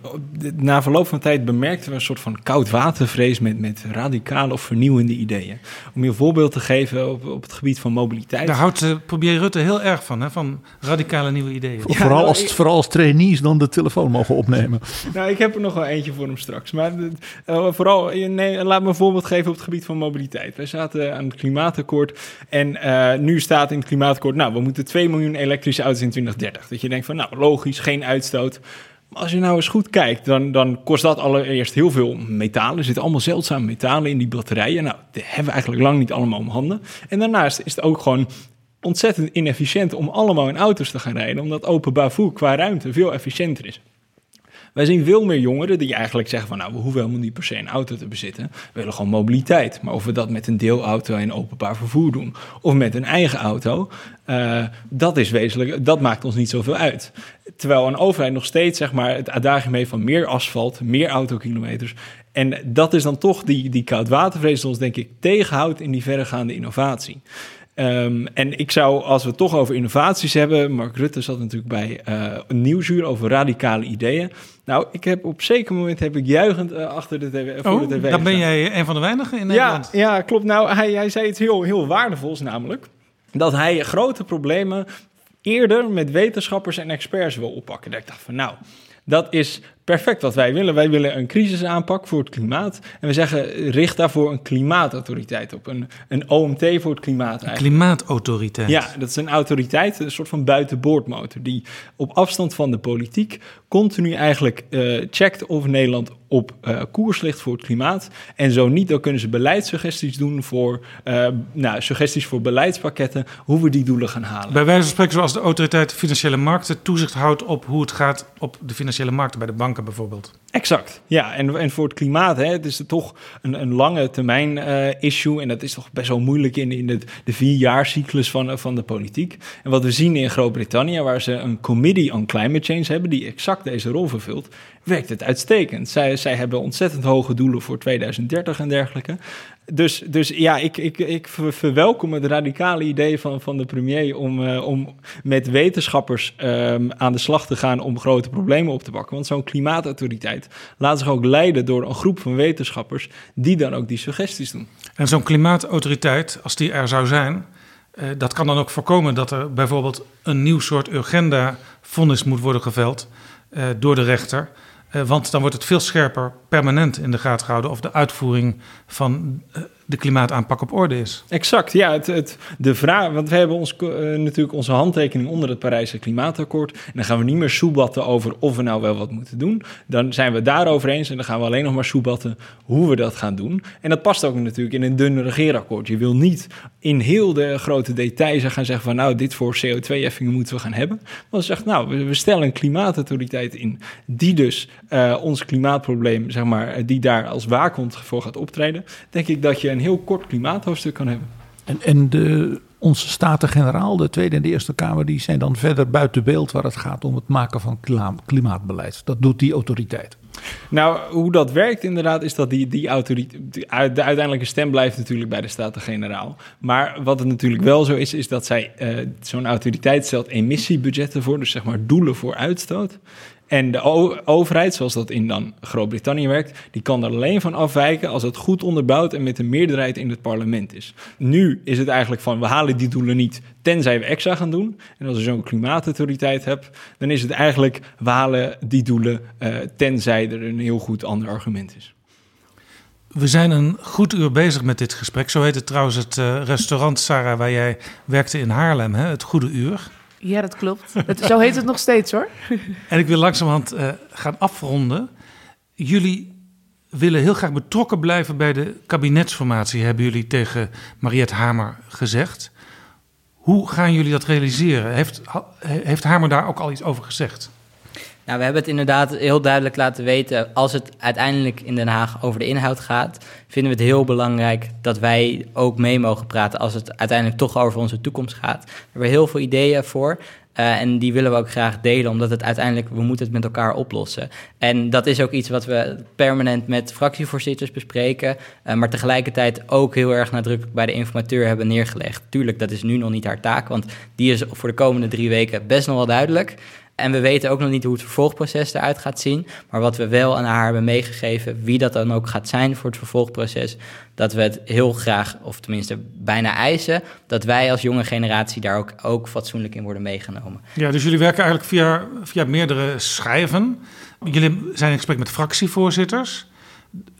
K: na verloop van tijd bemerkten we een soort van koudwatervrees met, met radicale of vernieuwende ideeën. Om je een voorbeeld te geven op, op het gebied van mobiliteit.
E: Daar houdt uh, premier Rutte heel erg van, hè? van radicale nieuwe ideeën.
F: Ja, vooral, als, ik, vooral als trainees dan de telefoon mogen opnemen.
K: nou, ik heb er nog wel eentje voor hem straks. Maar uh, vooral, nee, laat me een voorbeeld geven op het gebied van mobiliteit. Wij zaten aan het klimaatakkoord en uh, nu staat in het klimaatakkoord, nou, we moeten 2 miljoen elektrische auto's in 2030. Dat je denkt van, nou, logisch, geen uitstoot. Maar als je nou eens goed kijkt, dan, dan kost dat allereerst heel veel metalen. Er zitten allemaal zeldzame metalen in die batterijen. Nou, die hebben we eigenlijk lang niet allemaal om handen. En daarnaast is het ook gewoon ontzettend inefficiënt om allemaal in auto's te gaan rijden. Omdat openbaar voer qua ruimte veel efficiënter is. Wij zien veel meer jongeren die eigenlijk zeggen van nou, we hoeven helemaal niet per se een auto te bezitten. We willen gewoon mobiliteit. Maar of we dat met een deelauto en openbaar vervoer doen of met een eigen auto, uh, dat is wezenlijk, dat maakt ons niet zoveel uit. Terwijl een overheid nog steeds zeg maar het adagium heeft van meer asfalt, meer autokilometers. En dat is dan toch die, die koudwatervrees ons denk ik tegenhoudt in die verregaande innovatie. Um, en ik zou, als we het toch over innovaties hebben, Mark Rutte zat natuurlijk bij uh, een nieuwsuur over radicale ideeën. Nou, ik heb op zeker moment heb ik juichend uh, achter de tv. Voor
E: oh,
K: de TV
E: dan ben jij een van de weinigen in Nederland.
K: Ja, ja klopt. Nou, hij, hij zei iets heel, heel waardevols, namelijk dat hij grote problemen eerder met wetenschappers en experts wil oppakken. Dat ik dacht van, nou, dat is perfect wat wij willen. Wij willen een crisisaanpak voor het klimaat. En we zeggen, richt daarvoor een klimaatautoriteit op. Een, een OMT voor het klimaat.
E: Een klimaatautoriteit.
K: Ja, dat is een autoriteit, een soort van buitenboordmotor. Die op afstand van de politiek continu eigenlijk uh, checkt of Nederland op uh, koers ligt voor het klimaat. En zo niet, dan kunnen ze beleidssuggesties doen voor, uh, nou, suggesties voor beleidspakketten, hoe we die doelen gaan halen.
E: Bij wijze van spreken, zoals de autoriteit financiële markten toezicht houdt op hoe het gaat op de financiële markten bij de banken bijvoorbeeld.
K: Exact, ja. En, en voor het klimaat, hè, het is toch een, een lange termijn uh, issue. En dat is toch best wel moeilijk in, in de, de vierjaarcyclus van, van de politiek. En wat we zien in Groot-Brittannië, waar ze een Committee on Climate Change hebben, die exact deze rol vervult, werkt het uitstekend. Zij, zij hebben ontzettend hoge doelen voor 2030 en dergelijke. Dus, dus ja, ik, ik, ik verwelkom het radicale idee van, van de premier om, uh, om met wetenschappers um, aan de slag te gaan om grote problemen op te pakken. Want zo'n klimaatautoriteit laat zich ook leiden door een groep van wetenschappers die dan ook die suggesties doen.
E: En zo'n klimaatautoriteit, als die er zou zijn, uh, dat kan dan ook voorkomen dat er bijvoorbeeld een nieuw soort urgenda-vonnis moet worden geveld uh, door de rechter. Uh, want dan wordt het veel scherper permanent in de gaten gehouden of de uitvoering van uh, de klimaataanpak op orde is.
K: Exact, ja. Het, het, de vraag, want we hebben ons, uh, natuurlijk onze handtekening onder het Parijse Klimaatakkoord. En dan gaan we niet meer soebatten over of we nou wel wat moeten doen. Dan zijn we daarover eens en dan gaan we alleen nog maar soebatten hoe we dat gaan doen. En dat past ook natuurlijk in een dun regeerakkoord. Je wil niet in heel de grote details gaan zeggen van nou, dit voor CO2-heffingen moeten we gaan hebben. Maar zegt nou, we, stellen een klimaatautoriteit in die dus uh, ons klimaatprobleem, zeg maar, die daar als waakhond voor gaat optreden. Denk ik dat je een heel kort klimaathoofdstuk kan hebben.
F: En, en de, onze Staten-Generaal, de Tweede en de Eerste Kamer, die zijn dan verder buiten beeld waar het gaat om het maken van klimaatbeleid. Dat doet die autoriteit.
K: Nou, hoe dat werkt inderdaad, is dat die, die autoriteit. De uiteindelijke stem blijft natuurlijk bij de Staten-Generaal. Maar wat het natuurlijk wel zo is, is dat zij uh, zo'n autoriteit stelt emissiebudgetten voor, dus zeg maar doelen voor uitstoot. En de overheid, zoals dat in dan Groot-Brittannië werkt, die kan er alleen van afwijken als het goed onderbouwd en met een meerderheid in het parlement is. Nu is het eigenlijk van we halen die doelen niet tenzij we extra gaan doen. En als je zo'n klimaatautoriteit hebt, dan is het eigenlijk we halen die doelen uh, tenzij er een heel goed ander argument is.
E: We zijn een goed uur bezig met dit gesprek. Zo heet het trouwens het uh, restaurant, Sarah, waar jij werkte in Haarlem, hè? het Goede Uur.
I: Ja, dat klopt. Het, zo heet het nog steeds hoor.
E: en ik wil langzamerhand uh, gaan afronden. Jullie willen heel graag betrokken blijven bij de kabinetsformatie, hebben jullie tegen Mariette Hamer gezegd. Hoe gaan jullie dat realiseren? Heeft, heeft Hamer daar ook al iets over gezegd?
G: Nou, we hebben het inderdaad heel duidelijk laten weten. Als het uiteindelijk in Den Haag over de inhoud gaat, vinden we het heel belangrijk dat wij ook mee mogen praten als het uiteindelijk toch over onze toekomst gaat. We hebben heel veel ideeën voor. Uh, en die willen we ook graag delen, omdat het uiteindelijk, we moeten het met elkaar oplossen. En dat is ook iets wat we permanent met fractievoorzitters bespreken, uh, maar tegelijkertijd ook heel erg nadrukkelijk bij de informateur hebben neergelegd. Tuurlijk, dat is nu nog niet haar taak, want die is voor de komende drie weken best nog wel duidelijk. En we weten ook nog niet hoe het vervolgproces eruit gaat zien. Maar wat we wel aan haar hebben meegegeven, wie dat dan ook gaat zijn voor het vervolgproces, dat we het heel graag, of tenminste bijna eisen, dat wij als jonge generatie daar ook, ook fatsoenlijk in worden meegenomen.
E: Ja, dus jullie werken eigenlijk via, via meerdere schijven. Jullie zijn in gesprek met fractievoorzitters,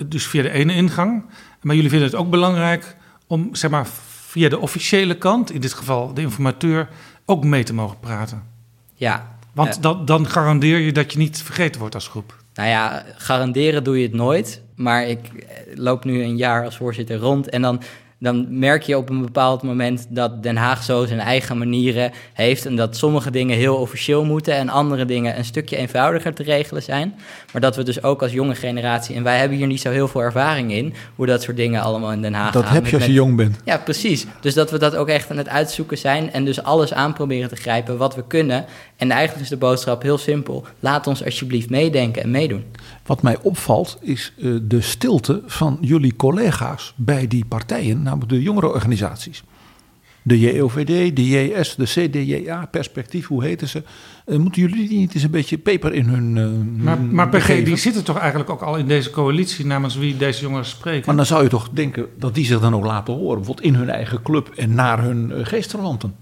E: dus via de ene ingang. Maar jullie vinden het ook belangrijk om, zeg maar, via de officiële kant, in dit geval de informateur, ook mee te mogen praten.
G: Ja,
E: want dan, dan garandeer je dat je niet vergeten wordt als groep.
G: Nou ja, garanderen doe je het nooit. Maar ik loop nu een jaar als voorzitter rond en dan dan merk je op een bepaald moment dat Den Haag zo zijn eigen manieren heeft. En dat sommige dingen heel officieel moeten en andere dingen een stukje eenvoudiger te regelen zijn. Maar dat we dus ook als jonge generatie, en wij hebben hier niet zo heel veel ervaring in, hoe dat soort dingen allemaal in Den Haag
F: dat heb je als je jong bent.
G: Ja, precies. Dus dat we dat ook echt aan het uitzoeken zijn en dus alles aan proberen te grijpen wat we kunnen. En eigenlijk is de boodschap heel simpel. Laat ons alsjeblieft meedenken en meedoen.
F: Wat mij opvalt is uh, de stilte van jullie collega's bij die partijen, namelijk de jongerenorganisaties. De JOVD, de JS, de CDJA, Perspectief, hoe heten ze? Uh, moeten jullie niet eens een beetje peper in hun. Uh,
E: maar maar PG, die zitten toch eigenlijk ook al in deze coalitie namens wie deze jongeren spreken?
F: Maar dan zou je toch denken dat die zich dan ook laten horen, bijvoorbeeld in hun eigen club en naar hun geestverwanten.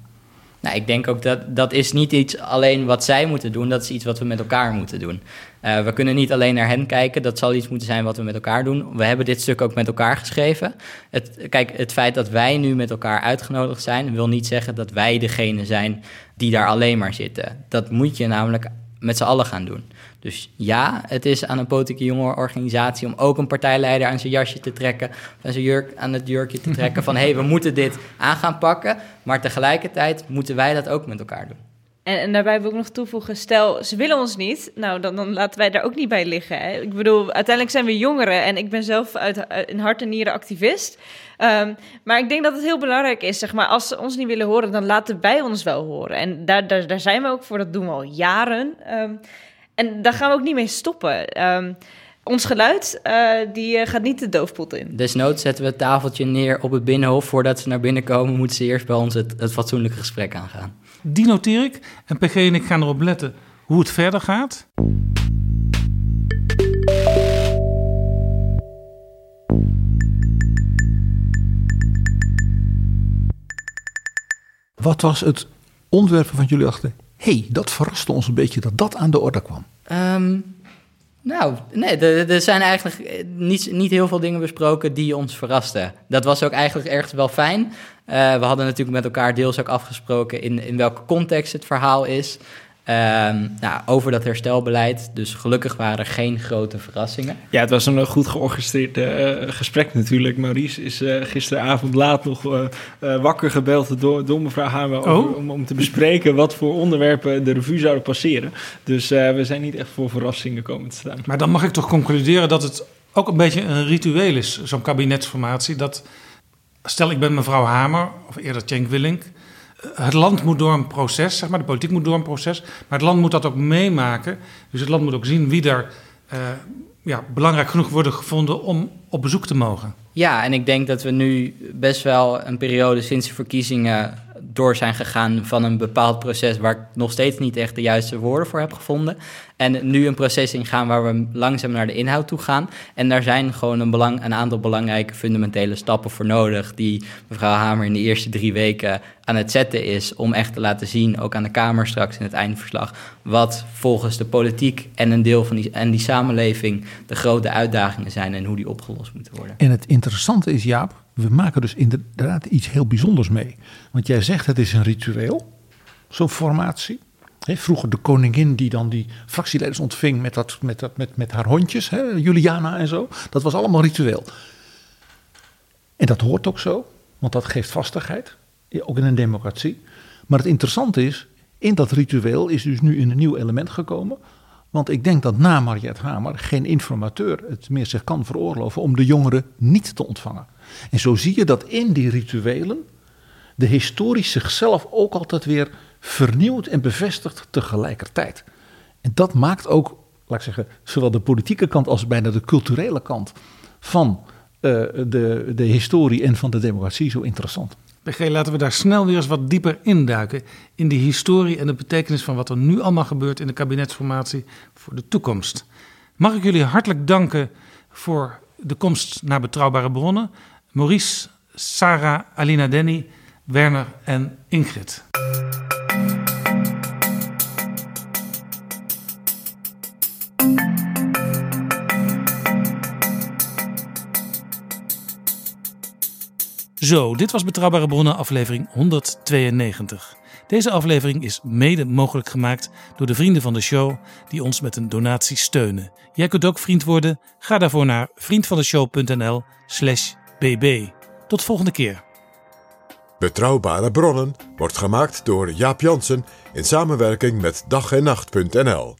G: Nou, ik denk ook dat dat is niet iets alleen wat zij moeten doen, dat is iets wat we met elkaar moeten doen. Uh, we kunnen niet alleen naar hen kijken, dat zal iets moeten zijn wat we met elkaar doen. We hebben dit stuk ook met elkaar geschreven. Het, kijk, het feit dat wij nu met elkaar uitgenodigd zijn, wil niet zeggen dat wij degene zijn die daar alleen maar zitten. Dat moet je namelijk met z'n allen gaan doen. Dus ja, het is aan een politieke jongerenorganisatie om ook een partijleider aan zijn jasje te trekken, aan zijn jurk aan het jurkje te trekken van hé, hey, we moeten dit aan gaan pakken. Maar tegelijkertijd moeten wij dat ook met elkaar doen.
J: En, en, daarbij wil ik nog toevoegen, stel ze willen ons niet, nou dan, dan laten wij daar ook niet bij liggen. Hè? Ik bedoel, uiteindelijk zijn we jongeren en ik ben zelf uit, uit, in hart en nieren activist. Um, maar ik denk dat het heel belangrijk is, zeg maar, als ze ons niet willen horen, dan laten wij ons wel horen. En daar, daar, daar zijn we ook voor, dat doen we al jaren. Um, en daar gaan we ook niet mee stoppen. Um, ons geluid, uh, die uh, gaat niet de doofpot in.
G: Desnoods zetten we het tafeltje neer op het binnenhof. Voordat ze naar binnen komen, moeten ze eerst bij ons het, het fatsoenlijke gesprek aangaan.
E: Die noteer ik. En PG en ik gaan erop letten hoe het verder gaat.
F: Wat was het onderwerp van jullie achter? Hey, dat verraste ons een beetje dat dat aan de orde kwam.
G: Um, nou, nee, er, zijn eigenlijk niet, niet heel veel dingen besproken die ons verrasten. Dat was ook eigenlijk ergens wel fijn. Uh, we hadden natuurlijk met elkaar deels ook afgesproken in, in welke context het verhaal is. Um, nou, over dat herstelbeleid. Dus gelukkig waren er geen grote verrassingen.
K: Ja, het was een goed georchestreerd uh, gesprek natuurlijk. Maurice is uh, gisteravond laat nog uh, wakker gebeld door, door mevrouw Hamer...
E: Oh.
K: om, om te bespreken wat voor onderwerpen de revue zouden passeren. Dus we zijn niet echt voor verrassingen komen te staan.
E: Maar dan mag ik toch concluderen dat het ook een beetje een ritueel is, zo'n kabinetsformatie. Dat, stel ik ben mevrouw Hamer, of eerder Cenk Willink het land moet door een proces, zeg maar, de politiek moet door een proces, maar het land moet dat ook meemaken. Dus het land moet ook zien wie er uh, ja, belangrijk genoeg worden gevonden om op bezoek te mogen.
G: Ja, en ik denk dat we nu best wel een periode sinds de verkiezingen door zijn gegaan van een bepaald proces waar ik nog steeds niet echt de juiste woorden voor heb gevonden. En nu een proces ingaan waar we langzaam naar de inhoud toe gaan. En daar zijn gewoon een, belang, een aantal belangrijke fundamentele stappen voor nodig. Die mevrouw Hamer in de eerste drie weken aan het zetten is. Om echt te laten zien, ook aan de Kamer straks in het eindverslag. Wat volgens de politiek en een deel van die, en die samenleving de grote uitdagingen zijn. En hoe die opgelost moeten worden.
F: En het interessante is, Jaap, we maken dus inderdaad iets heel bijzonders mee. Want jij zegt het is een ritueel, zo'n formatie. Vroeger de koningin die dan die fractieleiders ontving met, dat, met, dat, met, met haar hondjes, Juliana en zo. Dat was allemaal ritueel. En dat hoort ook zo, want dat geeft vastigheid, ook in een democratie. Maar het interessante is, in dat ritueel is dus nu een nieuw element gekomen. Want ik denk dat na Mariette Hamer geen informateur het meer zich kan veroorloven om de jongeren niet te ontvangen. En zo zie je dat in die rituelen de historisch zichzelf ook altijd weer vernieuwd en bevestigt tegelijkertijd. En dat maakt ook, laat ik zeggen, zowel de politieke kant als bijna de culturele kant van uh, de, de historie en van de democratie zo interessant.
E: Laten we daar snel weer eens wat dieper induiken. In die historie en de betekenis van wat er nu allemaal gebeurt in de kabinetsformatie voor de toekomst. Mag ik jullie hartelijk danken voor de komst naar betrouwbare bronnen. Maurice, Sarah, Alina Denny, Werner en Ingrid. Zo, dit was Betrouwbare Bronnen, aflevering 192. Deze aflevering is mede mogelijk gemaakt door de vrienden van de show die ons met een donatie steunen. Jij kunt ook vriend worden. Ga daarvoor naar vriendvandeshow.nl/slash bb. Tot volgende keer.
D: Betrouwbare bronnen wordt gemaakt door Jaap Jansen in samenwerking met dag en nacht.nl.